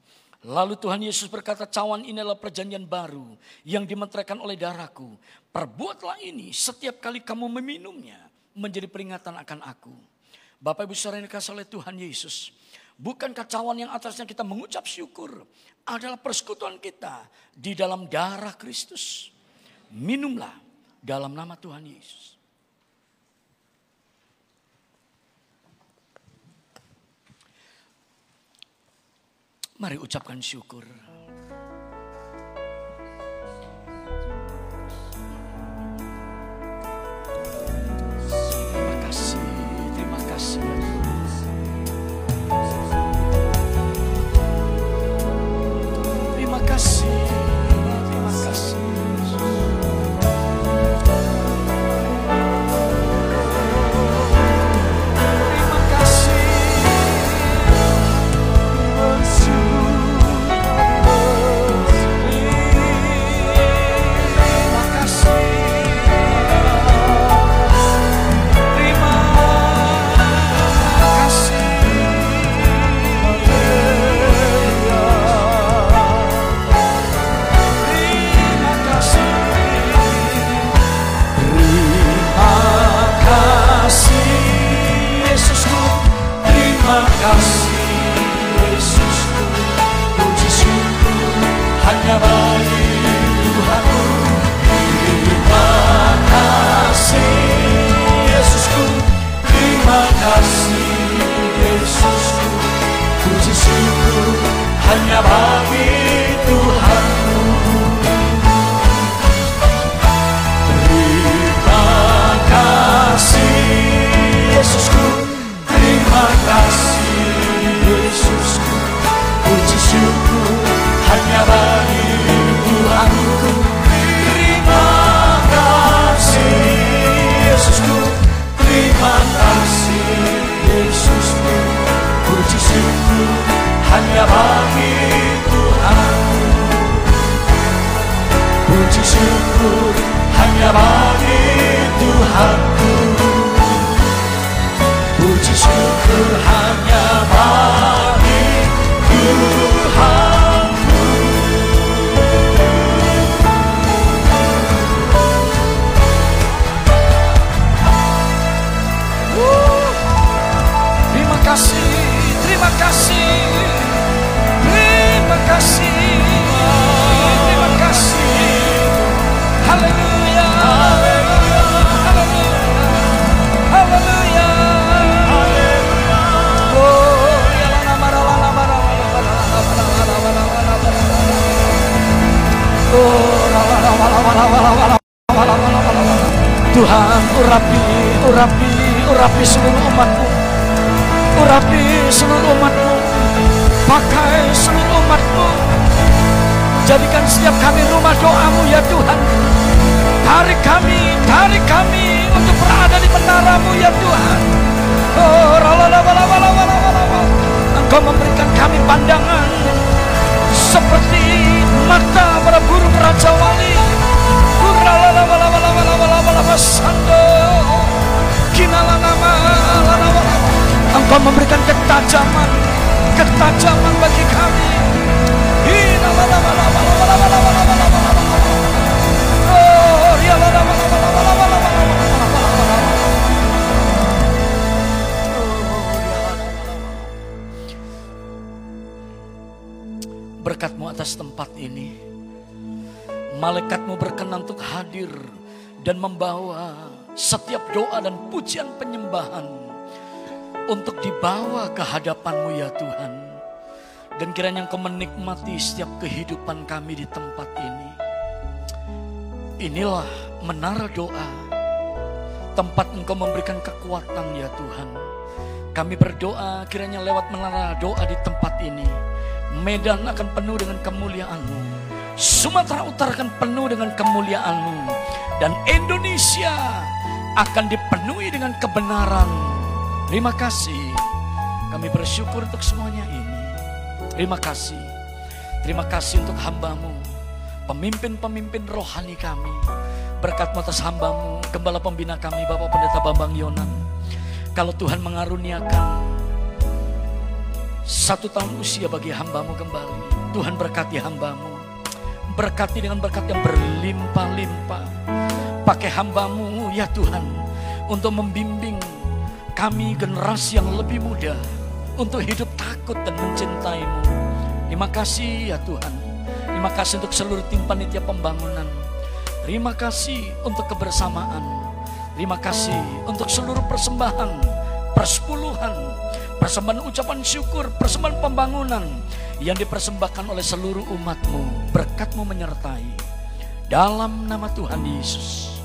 Lalu Tuhan Yesus berkata, cawan ini adalah perjanjian baru yang dimenteraikan oleh darahku. Perbuatlah ini setiap kali kamu meminumnya menjadi peringatan akan aku. Bapak Ibu saudara yang dikasih oleh Tuhan Yesus. Bukankah cawan yang atasnya kita mengucap syukur adalah persekutuan kita di dalam darah Kristus. Minumlah dalam nama Tuhan Yesus. Mari ucapkan syukur. Tuhanku Puji syukur hanya dibawa ke hadapanmu ya Tuhan. Dan kiranya Engkau menikmati setiap kehidupan kami di tempat ini. Inilah menara doa. Tempat Engkau memberikan kekuatan ya Tuhan. Kami berdoa kiranya lewat menara doa di tempat ini. Medan akan penuh dengan kemuliaan-Mu. Sumatera Utara akan penuh dengan kemuliaan-Mu. Dan Indonesia akan dipenuhi dengan kebenaran. Terima kasih. Kami bersyukur untuk semuanya ini. Terima kasih. Terima kasih untuk hambamu. Pemimpin-pemimpin rohani kami. Berkat atas hambamu. Gembala pembina kami Bapak Pendeta Bambang Yonan. Kalau Tuhan mengaruniakan satu tahun usia bagi hambamu kembali. Tuhan berkati hambamu. Berkati dengan berkat yang berlimpah-limpah. Pakai hambamu ya Tuhan. Untuk membimbing kami generasi yang lebih muda untuk hidup takut dan mencintaimu. Terima kasih ya Tuhan. Terima kasih untuk seluruh tim panitia pembangunan. Terima kasih untuk kebersamaan. Terima kasih untuk seluruh persembahan, persepuluhan, persembahan ucapan syukur, persembahan pembangunan yang dipersembahkan oleh seluruh umatmu. Berkatmu menyertai. Dalam nama Tuhan Yesus.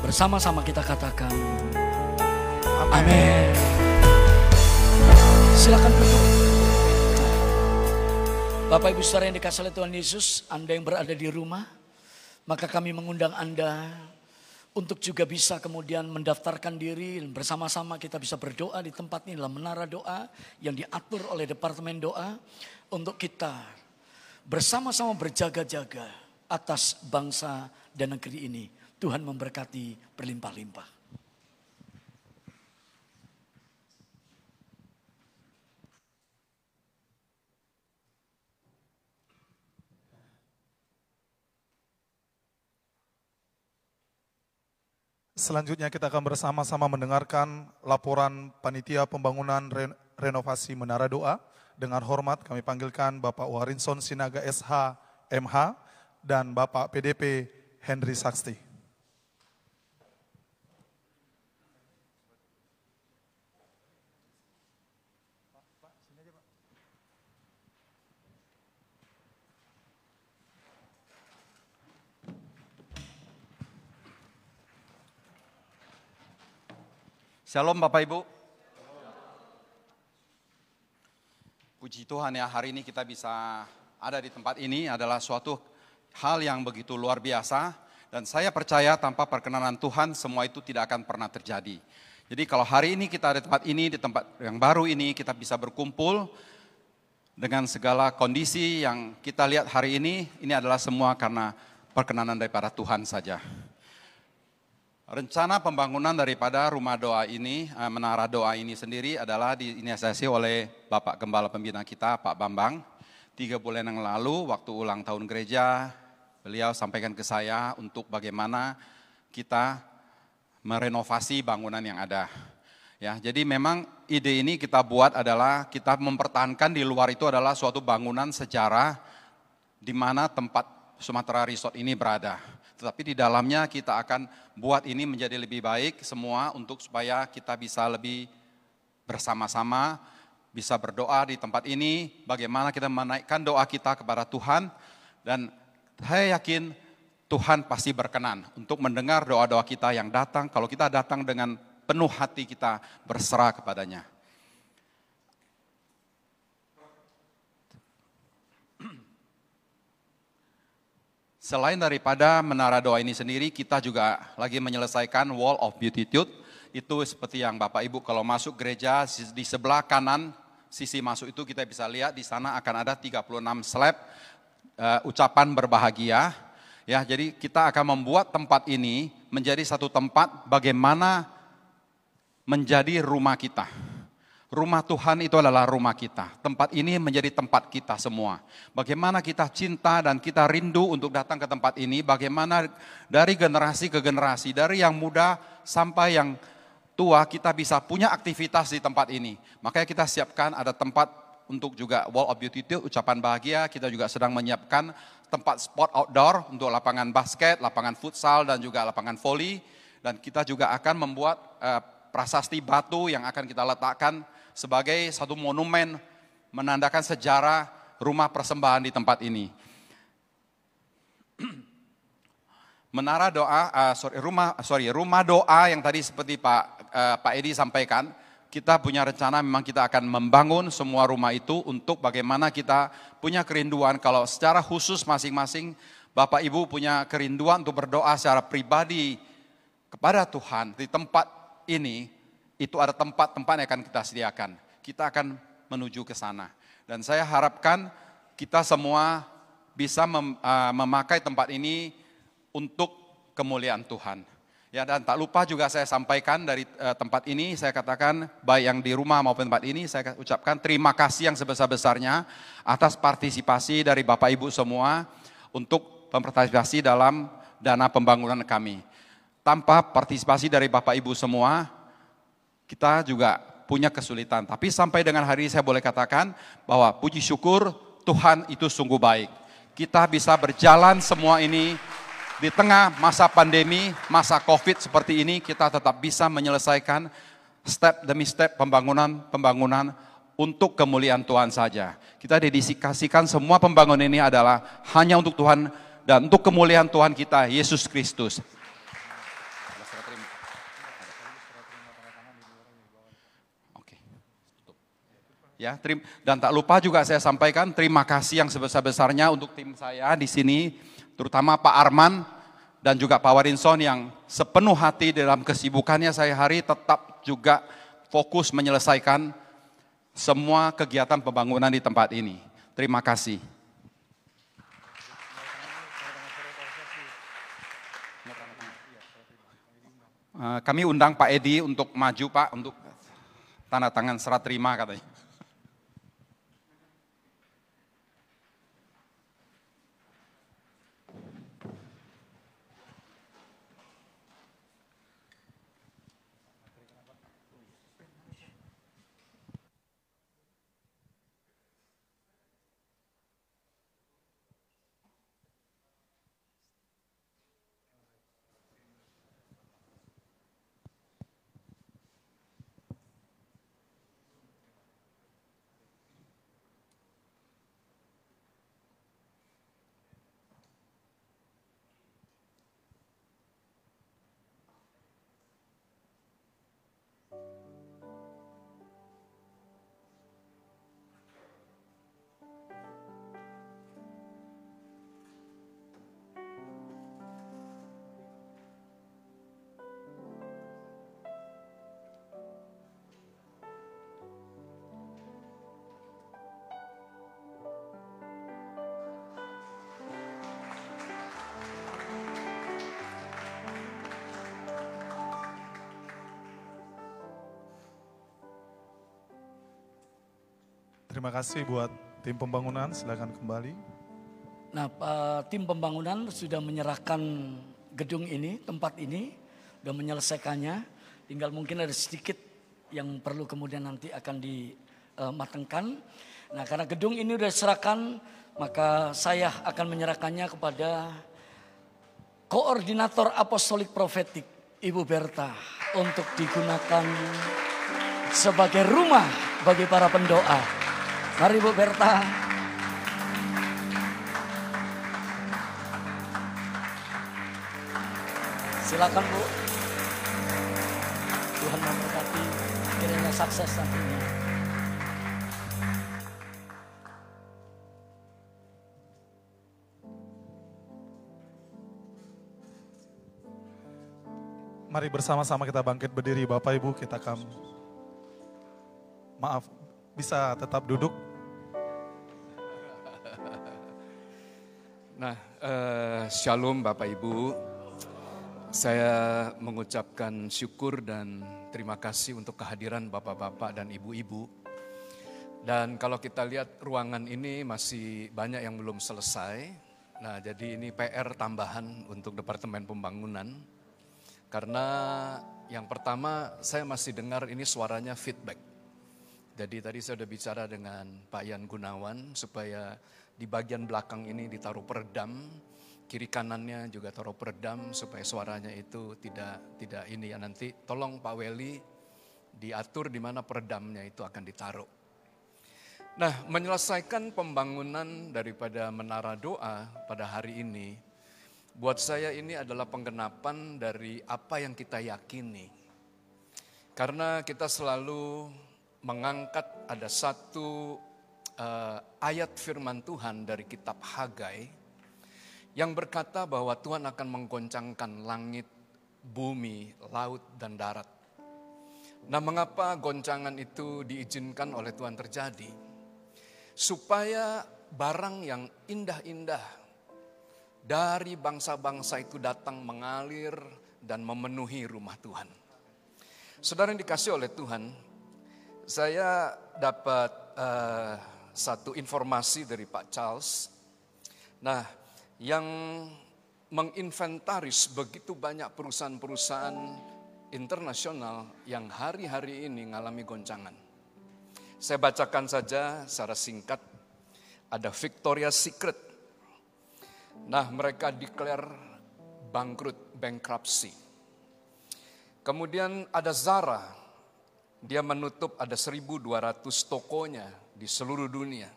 Bersama-sama kita katakan. Amin. Silakan duduk. Bapak Ibu Saudara yang dikasih oleh Tuhan Yesus, Anda yang berada di rumah, maka kami mengundang Anda untuk juga bisa kemudian mendaftarkan diri dan bersama-sama kita bisa berdoa di tempat ini dalam menara doa yang diatur oleh Departemen Doa untuk kita bersama-sama berjaga-jaga atas bangsa dan negeri ini. Tuhan memberkati berlimpah-limpah. Selanjutnya kita akan bersama-sama mendengarkan laporan panitia pembangunan re- renovasi Menara Doa. Dengan hormat kami panggilkan Bapak Warinson Sinaga SH MH dan Bapak PDP Henry Saksti. Shalom Bapak Ibu. Puji Tuhan ya hari ini kita bisa ada di tempat ini adalah suatu hal yang begitu luar biasa dan saya percaya tanpa perkenanan Tuhan semua itu tidak akan pernah terjadi. Jadi kalau hari ini kita ada di tempat ini di tempat yang baru ini kita bisa berkumpul dengan segala kondisi yang kita lihat hari ini ini adalah semua karena perkenanan daripada Tuhan saja. Rencana pembangunan daripada rumah doa ini, eh, menara doa ini sendiri adalah diinisiasi oleh Bapak Gembala Pembina kita, Pak Bambang. Tiga bulan yang lalu, waktu ulang tahun gereja, beliau sampaikan ke saya untuk bagaimana kita merenovasi bangunan yang ada. Ya, jadi memang ide ini kita buat adalah kita mempertahankan di luar itu adalah suatu bangunan sejarah di mana tempat Sumatera Resort ini berada tetapi di dalamnya kita akan buat ini menjadi lebih baik semua untuk supaya kita bisa lebih bersama-sama bisa berdoa di tempat ini, bagaimana kita menaikkan doa kita kepada Tuhan dan saya yakin Tuhan pasti berkenan untuk mendengar doa-doa kita yang datang kalau kita datang dengan penuh hati kita berserah kepadanya. Selain daripada menara doa ini sendiri, kita juga lagi menyelesaikan Wall of Beatitude. Itu seperti yang Bapak Ibu kalau masuk gereja di sebelah kanan sisi masuk itu kita bisa lihat di sana akan ada 36 slab uh, ucapan berbahagia. Ya, jadi kita akan membuat tempat ini menjadi satu tempat bagaimana menjadi rumah kita Rumah Tuhan itu adalah rumah kita. Tempat ini menjadi tempat kita semua. Bagaimana kita cinta dan kita rindu untuk datang ke tempat ini. Bagaimana dari generasi ke generasi, dari yang muda sampai yang tua kita bisa punya aktivitas di tempat ini. Makanya kita siapkan ada tempat untuk juga wall of beauty itu ucapan bahagia. Kita juga sedang menyiapkan tempat sport outdoor untuk lapangan basket, lapangan futsal dan juga lapangan volley. Dan kita juga akan membuat uh, prasasti batu yang akan kita letakkan sebagai satu monumen menandakan sejarah rumah persembahan di tempat ini. Menara doa, uh, sorry, rumah, sorry, rumah doa yang tadi seperti Pak uh, Pak Edi sampaikan, kita punya rencana memang kita akan membangun semua rumah itu untuk bagaimana kita punya kerinduan kalau secara khusus masing-masing Bapak Ibu punya kerinduan untuk berdoa secara pribadi kepada Tuhan di tempat ini itu ada tempat-tempat yang akan kita sediakan. Kita akan menuju ke sana. Dan saya harapkan kita semua bisa mem, uh, memakai tempat ini untuk kemuliaan Tuhan. Ya dan tak lupa juga saya sampaikan dari uh, tempat ini saya katakan baik yang di rumah maupun tempat ini saya ucapkan terima kasih yang sebesar-besarnya atas partisipasi dari Bapak Ibu semua untuk mempartisipasi dalam dana pembangunan kami. Tanpa partisipasi dari Bapak Ibu semua, kita juga punya kesulitan. Tapi sampai dengan hari ini saya boleh katakan bahwa puji syukur Tuhan itu sungguh baik. Kita bisa berjalan semua ini di tengah masa pandemi, masa COVID seperti ini, kita tetap bisa menyelesaikan step demi step pembangunan-pembangunan untuk kemuliaan Tuhan saja. Kita dedikasikan semua pembangunan ini adalah hanya untuk Tuhan dan untuk kemuliaan Tuhan kita, Yesus Kristus. Ya, terim, dan tak lupa juga saya sampaikan terima kasih yang sebesar-besarnya untuk tim saya di sini, terutama Pak Arman dan juga Pak Warinson yang sepenuh hati dalam kesibukannya saya hari tetap juga fokus menyelesaikan semua kegiatan pembangunan di tempat ini. Terima kasih. Eh, kami undang Pak Edi untuk maju Pak untuk tanda tangan serat terima katanya. Terima kasih buat tim pembangunan, silakan kembali. Nah, Pak, tim pembangunan sudah menyerahkan gedung ini, tempat ini, sudah menyelesaikannya. Tinggal mungkin ada sedikit yang perlu kemudian nanti akan dimatangkan. Nah, karena gedung ini sudah diserahkan, maka saya akan menyerahkannya kepada koordinator apostolik profetik Ibu Berta untuk digunakan sebagai rumah bagi para pendoa. Mari Bu Berta. Silakan Bu. Tuhan memberkati kiranya sukses nantinya. Mari bersama-sama kita bangkit berdiri Bapak Ibu, kita akan maaf bisa tetap duduk. Nah, eh, shalom Bapak Ibu. Saya mengucapkan syukur dan terima kasih untuk kehadiran Bapak-bapak dan Ibu-ibu. Dan kalau kita lihat ruangan ini masih banyak yang belum selesai. Nah, jadi ini PR tambahan untuk Departemen Pembangunan. Karena yang pertama saya masih dengar ini suaranya feedback. Jadi tadi saya sudah bicara dengan Pak Yan Gunawan supaya di bagian belakang ini ditaruh peredam, kiri kanannya juga taruh peredam supaya suaranya itu tidak tidak ini ya nanti tolong Pak Weli diatur di mana peredamnya itu akan ditaruh. Nah, menyelesaikan pembangunan daripada menara doa pada hari ini buat saya ini adalah penggenapan dari apa yang kita yakini. Karena kita selalu mengangkat ada satu uh, ayat firman Tuhan dari kitab Hagai yang berkata bahwa Tuhan akan menggoncangkan langit, bumi, laut, dan darat. Nah, mengapa goncangan itu diizinkan oleh Tuhan terjadi? Supaya barang yang indah-indah dari bangsa-bangsa itu datang mengalir dan memenuhi rumah Tuhan. Saudara yang dikasih oleh Tuhan, saya dapat uh, satu informasi dari Pak Charles. Nah, yang menginventaris begitu banyak perusahaan-perusahaan internasional yang hari-hari ini mengalami goncangan. Saya bacakan saja secara singkat. Ada Victoria's Secret. Nah, mereka declare bangkrut, bankruptcy. Kemudian ada Zara. Dia menutup ada 1200 tokonya di seluruh dunia.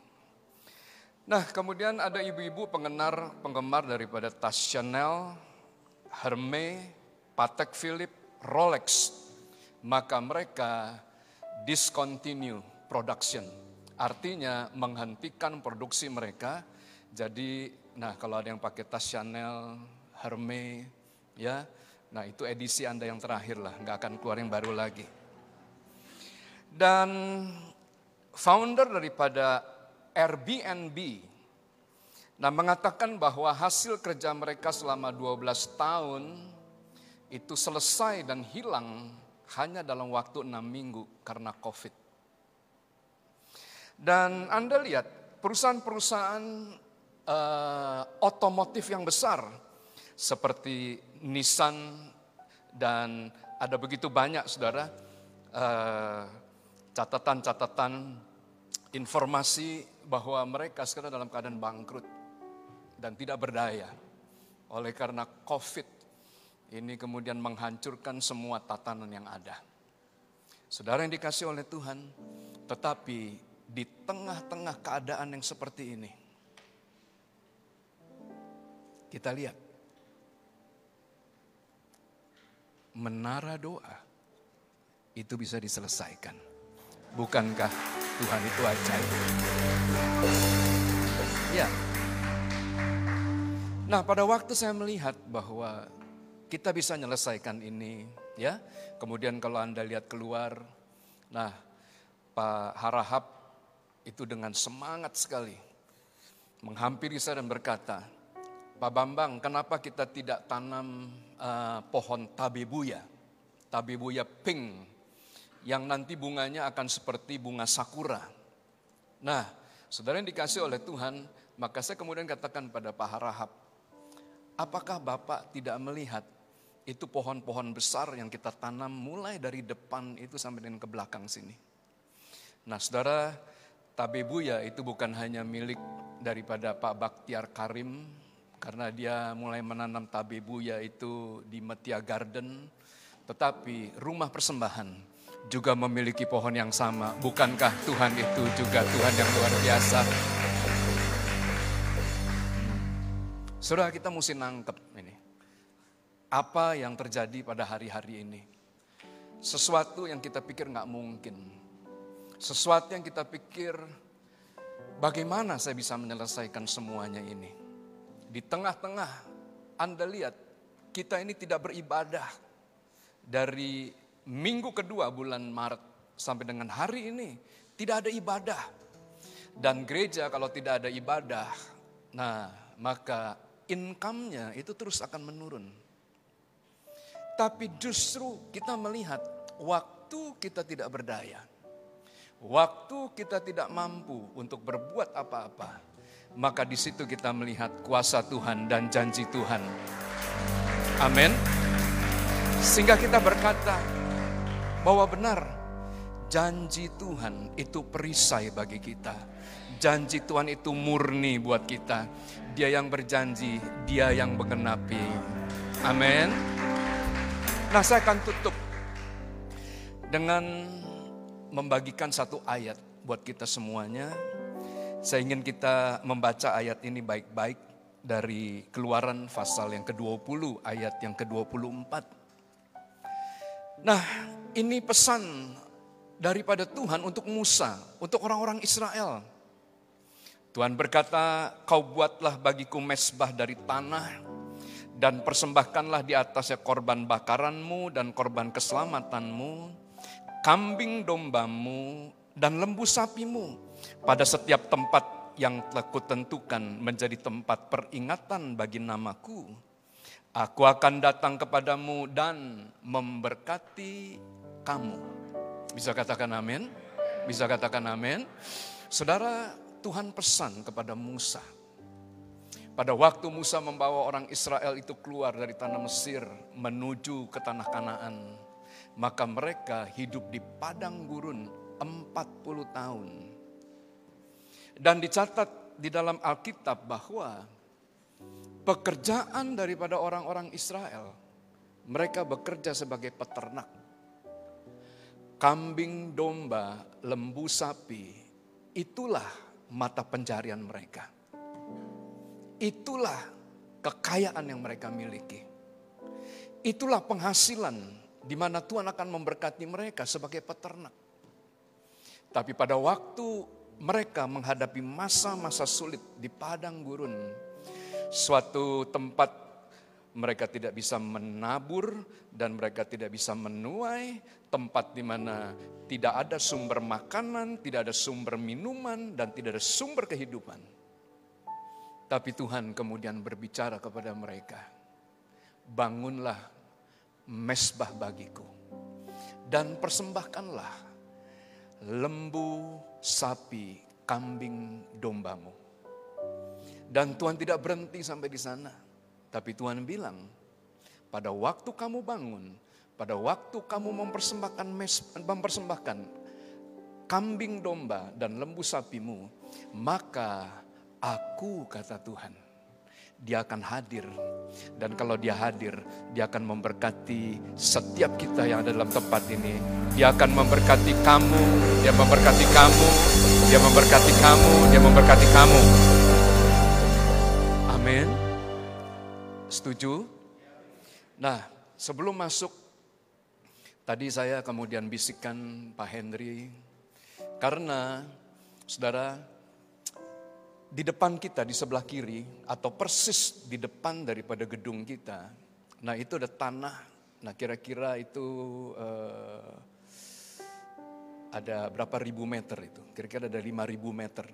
Nah, kemudian ada ibu-ibu pengenar, penggemar daripada tas Chanel, Hermes, Patek Philippe, Rolex. Maka mereka discontinue production. Artinya menghentikan produksi mereka. Jadi, nah kalau ada yang pakai tas Chanel, Hermes, ya, nah itu edisi Anda yang terakhir lah, nggak akan keluar yang baru lagi. Dan founder daripada Airbnb nah mengatakan bahwa hasil kerja mereka selama 12 tahun itu selesai dan hilang hanya dalam waktu enam minggu karena COVID. Dan Anda lihat perusahaan-perusahaan uh, otomotif yang besar seperti Nissan dan ada begitu banyak saudara uh, catatan-catatan informasi bahwa mereka sekarang dalam keadaan bangkrut dan tidak berdaya. Oleh karena COVID ini kemudian menghancurkan semua tatanan yang ada. Saudara yang dikasih oleh Tuhan, tetapi di tengah-tengah keadaan yang seperti ini, kita lihat menara doa itu bisa diselesaikan. Bukankah Tuhan itu ajaib? Ya. Nah, pada waktu saya melihat bahwa kita bisa menyelesaikan ini, ya. Kemudian kalau Anda lihat keluar, nah, Pak Harahap itu dengan semangat sekali menghampiri saya dan berkata, Pak Bambang, kenapa kita tidak tanam uh, pohon tabebuya? Tabebuya pink yang nanti bunganya akan seperti bunga sakura. Nah, saudara yang dikasih oleh Tuhan, maka saya kemudian katakan pada Pak Harahap, apakah Bapak tidak melihat itu pohon-pohon besar yang kita tanam mulai dari depan itu sampai dengan ke belakang sini. Nah saudara, Tabebuya itu bukan hanya milik daripada Pak Baktiar Karim, karena dia mulai menanam tabebuya itu di Metia Garden, tetapi rumah persembahan juga memiliki pohon yang sama. Bukankah Tuhan itu juga Tuhan yang luar biasa? Saudara kita mesti nangkep ini. Apa yang terjadi pada hari-hari ini? Sesuatu yang kita pikir nggak mungkin. Sesuatu yang kita pikir bagaimana saya bisa menyelesaikan semuanya ini. Di tengah-tengah Anda lihat kita ini tidak beribadah dari minggu kedua bulan Maret sampai dengan hari ini tidak ada ibadah. Dan gereja kalau tidak ada ibadah, nah maka income-nya itu terus akan menurun. Tapi justru kita melihat waktu kita tidak berdaya. Waktu kita tidak mampu untuk berbuat apa-apa. Maka di situ kita melihat kuasa Tuhan dan janji Tuhan. Amin. Sehingga kita berkata bahwa benar janji Tuhan itu perisai bagi kita. Janji Tuhan itu murni buat kita. Dia yang berjanji, dia yang menggenapi. Amin. Nah saya akan tutup dengan membagikan satu ayat buat kita semuanya. Saya ingin kita membaca ayat ini baik-baik dari keluaran pasal yang ke-20 ayat yang ke-24. Nah ini pesan daripada Tuhan untuk Musa, untuk orang-orang Israel. Tuhan berkata, kau buatlah bagiku mesbah dari tanah dan persembahkanlah di atasnya korban bakaranmu dan korban keselamatanmu, kambing dombamu dan lembu sapimu pada setiap tempat yang telah kutentukan menjadi tempat peringatan bagi namaku. Aku akan datang kepadamu dan memberkati kamu. Bisa katakan amin? Bisa katakan amin? Saudara, Tuhan pesan kepada Musa. Pada waktu Musa membawa orang Israel itu keluar dari tanah Mesir menuju ke tanah Kanaan, maka mereka hidup di padang gurun 40 tahun. Dan dicatat di dalam Alkitab bahwa pekerjaan daripada orang-orang Israel, mereka bekerja sebagai peternak. Kambing, domba, lembu, sapi, itulah mata pencarian mereka. Itulah kekayaan yang mereka miliki. Itulah penghasilan di mana Tuhan akan memberkati mereka sebagai peternak. Tapi pada waktu mereka menghadapi masa-masa sulit di padang gurun, suatu tempat mereka tidak bisa menabur dan mereka tidak bisa menuai, tempat di mana tidak ada sumber makanan, tidak ada sumber minuman, dan tidak ada sumber kehidupan. Tapi Tuhan kemudian berbicara kepada mereka, bangunlah mesbah bagiku dan persembahkanlah lembu, sapi, kambing, dombamu. Dan Tuhan tidak berhenti sampai di sana. Tapi Tuhan bilang, pada waktu kamu bangun, pada waktu kamu mempersembahkan mes, mempersembahkan kambing domba dan lembu sapimu, maka aku kata Tuhan, dia akan hadir. Dan kalau dia hadir, dia akan memberkati setiap kita yang ada dalam tempat ini. Dia akan memberkati kamu, dia memberkati kamu, dia memberkati kamu, dia memberkati kamu. Amin. Setuju? Nah, sebelum masuk, tadi saya kemudian bisikkan Pak Henry, karena saudara, di depan kita, di sebelah kiri, atau persis di depan daripada gedung kita, nah itu ada tanah, nah kira-kira itu uh, ada berapa ribu meter itu, kira-kira ada lima ribu meter.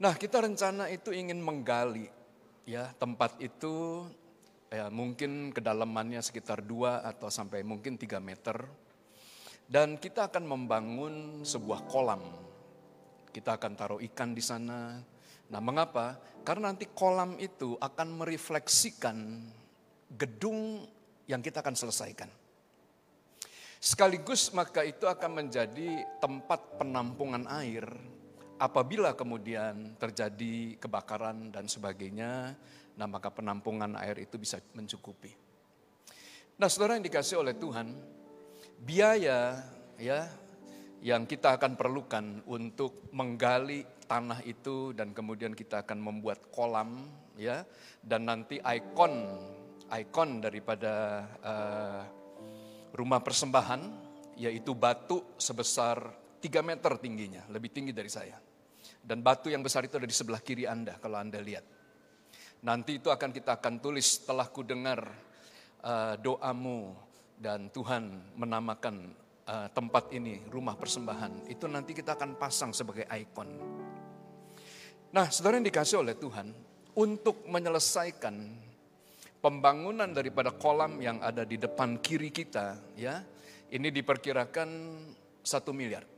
Nah kita rencana itu ingin menggali ya tempat itu ya mungkin kedalamannya sekitar 2 atau sampai mungkin 3 meter. Dan kita akan membangun sebuah kolam. Kita akan taruh ikan di sana. Nah, mengapa? Karena nanti kolam itu akan merefleksikan gedung yang kita akan selesaikan. Sekaligus maka itu akan menjadi tempat penampungan air apabila kemudian terjadi kebakaran dan sebagainya, nah maka penampungan air itu bisa mencukupi. Nah, saudara yang dikasih oleh Tuhan, biaya ya yang kita akan perlukan untuk menggali tanah itu dan kemudian kita akan membuat kolam ya dan nanti ikon ikon daripada uh, rumah persembahan yaitu batu sebesar 3 meter tingginya, lebih tinggi dari saya. Dan batu yang besar itu ada di sebelah kiri Anda kalau Anda lihat. Nanti itu akan kita akan tulis setelah ku dengar uh, doamu dan Tuhan menamakan uh, tempat ini rumah persembahan. Itu nanti kita akan pasang sebagai ikon. Nah, saudara yang dikasih oleh Tuhan, untuk menyelesaikan pembangunan daripada kolam yang ada di depan kiri kita, ya, ini diperkirakan satu miliar.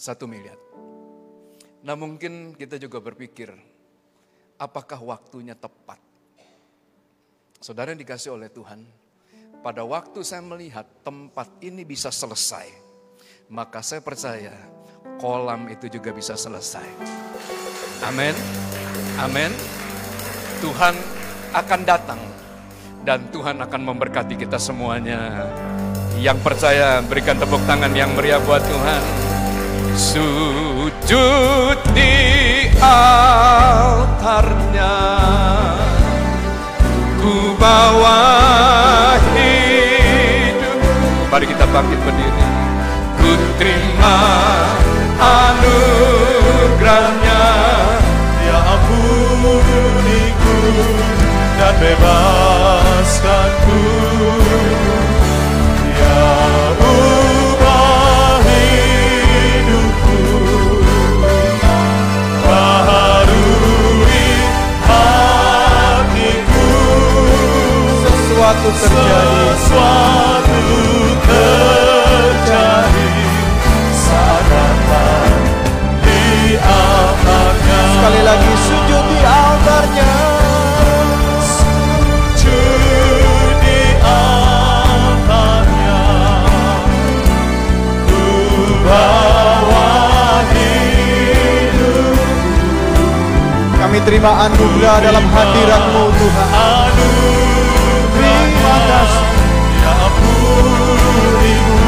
Satu miliar. Nah mungkin kita juga berpikir, apakah waktunya tepat? Saudara yang dikasih oleh Tuhan, pada waktu saya melihat tempat ini bisa selesai, maka saya percaya kolam itu juga bisa selesai. Amin. Amin. Tuhan akan datang dan Tuhan akan memberkati kita semuanya. Yang percaya berikan tepuk tangan yang meriah buat Tuhan sujud di altarnya. Ku bawa hidup. Mari kita bangkit berdiri. Ku terima anugerahnya. Ya ampuniku dan bebaskanku Sesuatu terjadi. Sesuatu terjadi Saat datang di altarnya Sekali lagi sujud di altarnya. Sujud di altarnya Ku bawa Kami terima anugerah dalam hadiratmu Tuhan. Terima kasih Ya ampuniku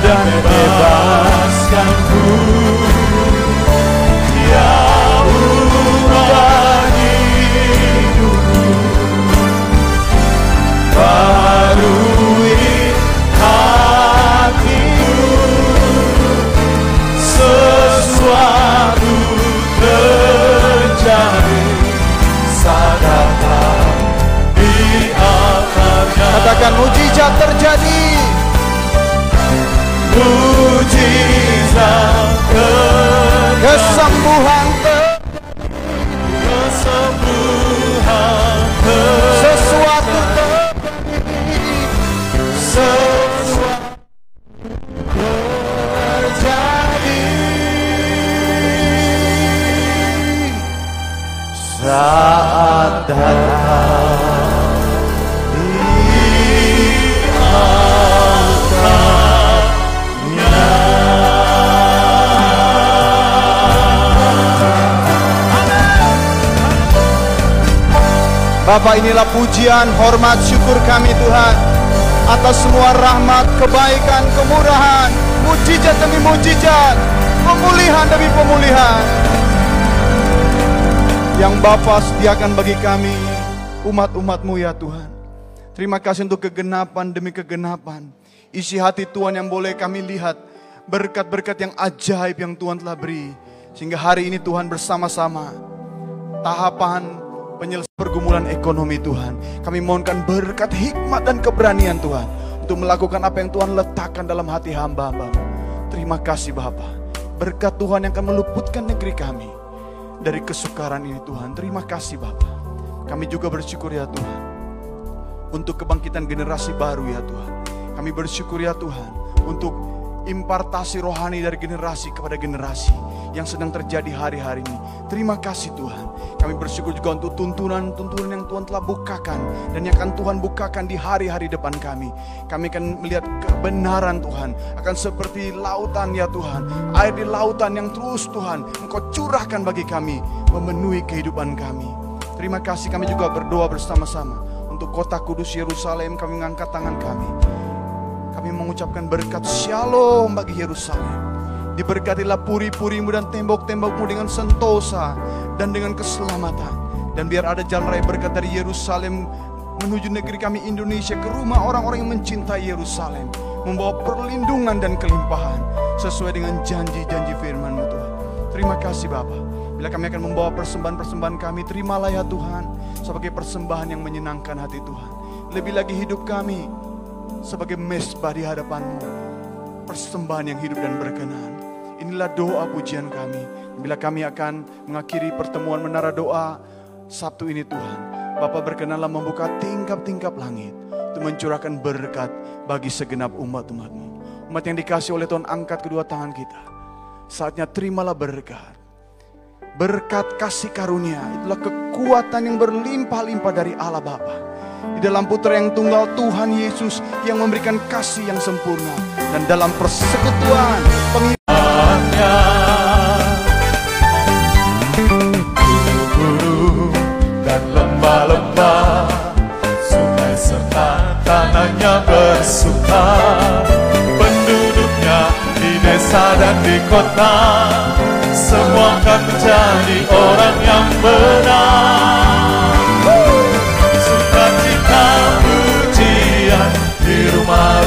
Dan pujian, hormat, syukur kami Tuhan atas semua rahmat, kebaikan, kemurahan, mujizat demi mujizat, pemulihan demi pemulihan yang Bapa sediakan bagi kami umat-umatmu ya Tuhan. Terima kasih untuk kegenapan demi kegenapan. Isi hati Tuhan yang boleh kami lihat. Berkat-berkat yang ajaib yang Tuhan telah beri. Sehingga hari ini Tuhan bersama-sama. Tahapan penyelesaian pergumulan ekonomi Tuhan. Kami mohonkan berkat hikmat dan keberanian Tuhan. Untuk melakukan apa yang Tuhan letakkan dalam hati hamba-hamba. Terima kasih Bapa. Berkat Tuhan yang akan meluputkan negeri kami. Dari kesukaran ini Tuhan. Terima kasih Bapa. Kami juga bersyukur ya Tuhan untuk kebangkitan generasi baru ya Tuhan. Kami bersyukur ya Tuhan untuk impartasi rohani dari generasi kepada generasi yang sedang terjadi hari-hari ini. Terima kasih Tuhan. Kami bersyukur juga untuk tuntunan-tuntunan yang Tuhan telah bukakan dan yang akan Tuhan bukakan di hari-hari depan kami. Kami akan melihat kebenaran Tuhan akan seperti lautan ya Tuhan. Air di lautan yang terus Tuhan Engkau curahkan bagi kami memenuhi kehidupan kami. Terima kasih kami juga berdoa bersama-sama untuk kota kudus Yerusalem kami mengangkat tangan kami. Kami mengucapkan berkat shalom bagi Yerusalem. Diberkatilah puri-purimu dan tembok-tembokmu dengan sentosa dan dengan keselamatan. Dan biar ada jalan raya berkat dari Yerusalem menuju negeri kami Indonesia ke rumah orang-orang yang mencintai Yerusalem. Membawa perlindungan dan kelimpahan sesuai dengan janji-janji firman-Mu Tuhan. Terima kasih Bapak. Bila kami akan membawa persembahan-persembahan kami, terimalah ya Tuhan sebagai persembahan yang menyenangkan hati Tuhan. Lebih lagi hidup kami sebagai mesbah di hadapanmu. Persembahan yang hidup dan berkenan. Inilah doa pujian kami. Bila kami akan mengakhiri pertemuan menara doa Sabtu ini Tuhan. Bapak berkenanlah membuka tingkap-tingkap langit. Untuk mencurahkan berkat bagi segenap umat-umatmu. Umat yang dikasih oleh Tuhan angkat kedua tangan kita. Saatnya terimalah berkat. Berkat kasih karunia itulah kekuatan yang berlimpah-limpah dari Allah Bapa. Di dalam putra yang tunggal Tuhan Yesus yang memberikan kasih yang sempurna. Dan dalam persekutuan Gunung dan lembah-lembah Sungai serta tanahnya bersuka. Penduduknya di desa dan di kota Semua akan menjadi orang yang benar. Sukacita pujian di rumah-rumah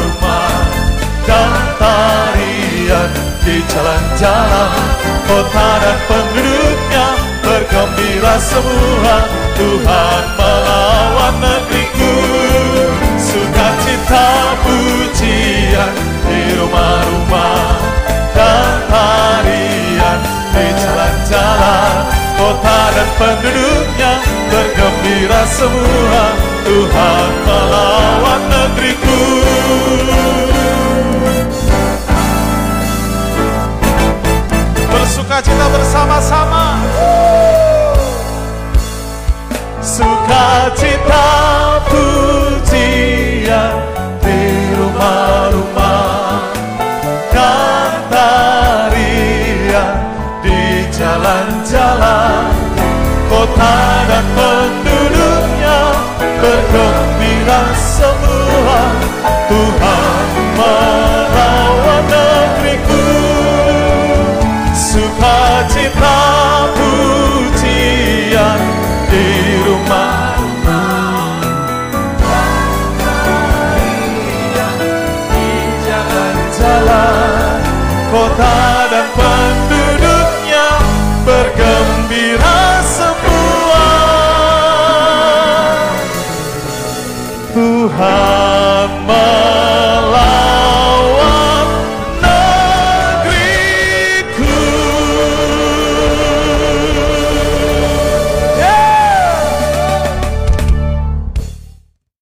di jalan-jalan Kota dan penduduknya bergembira semua. Tuhan melawan negeriku Sukacita pujian di rumah-rumah Dan tarian di jalan-jalan Kota dan penduduknya bergembira semua. Tuhan melawan negeriku Bersukacita bersama-sama. Sukacita pujian di rumah-rumah. Dan tarian di jalan-jalan. Kota dan penduduknya bergembira semua. Tuhan jalan-jalan kota dan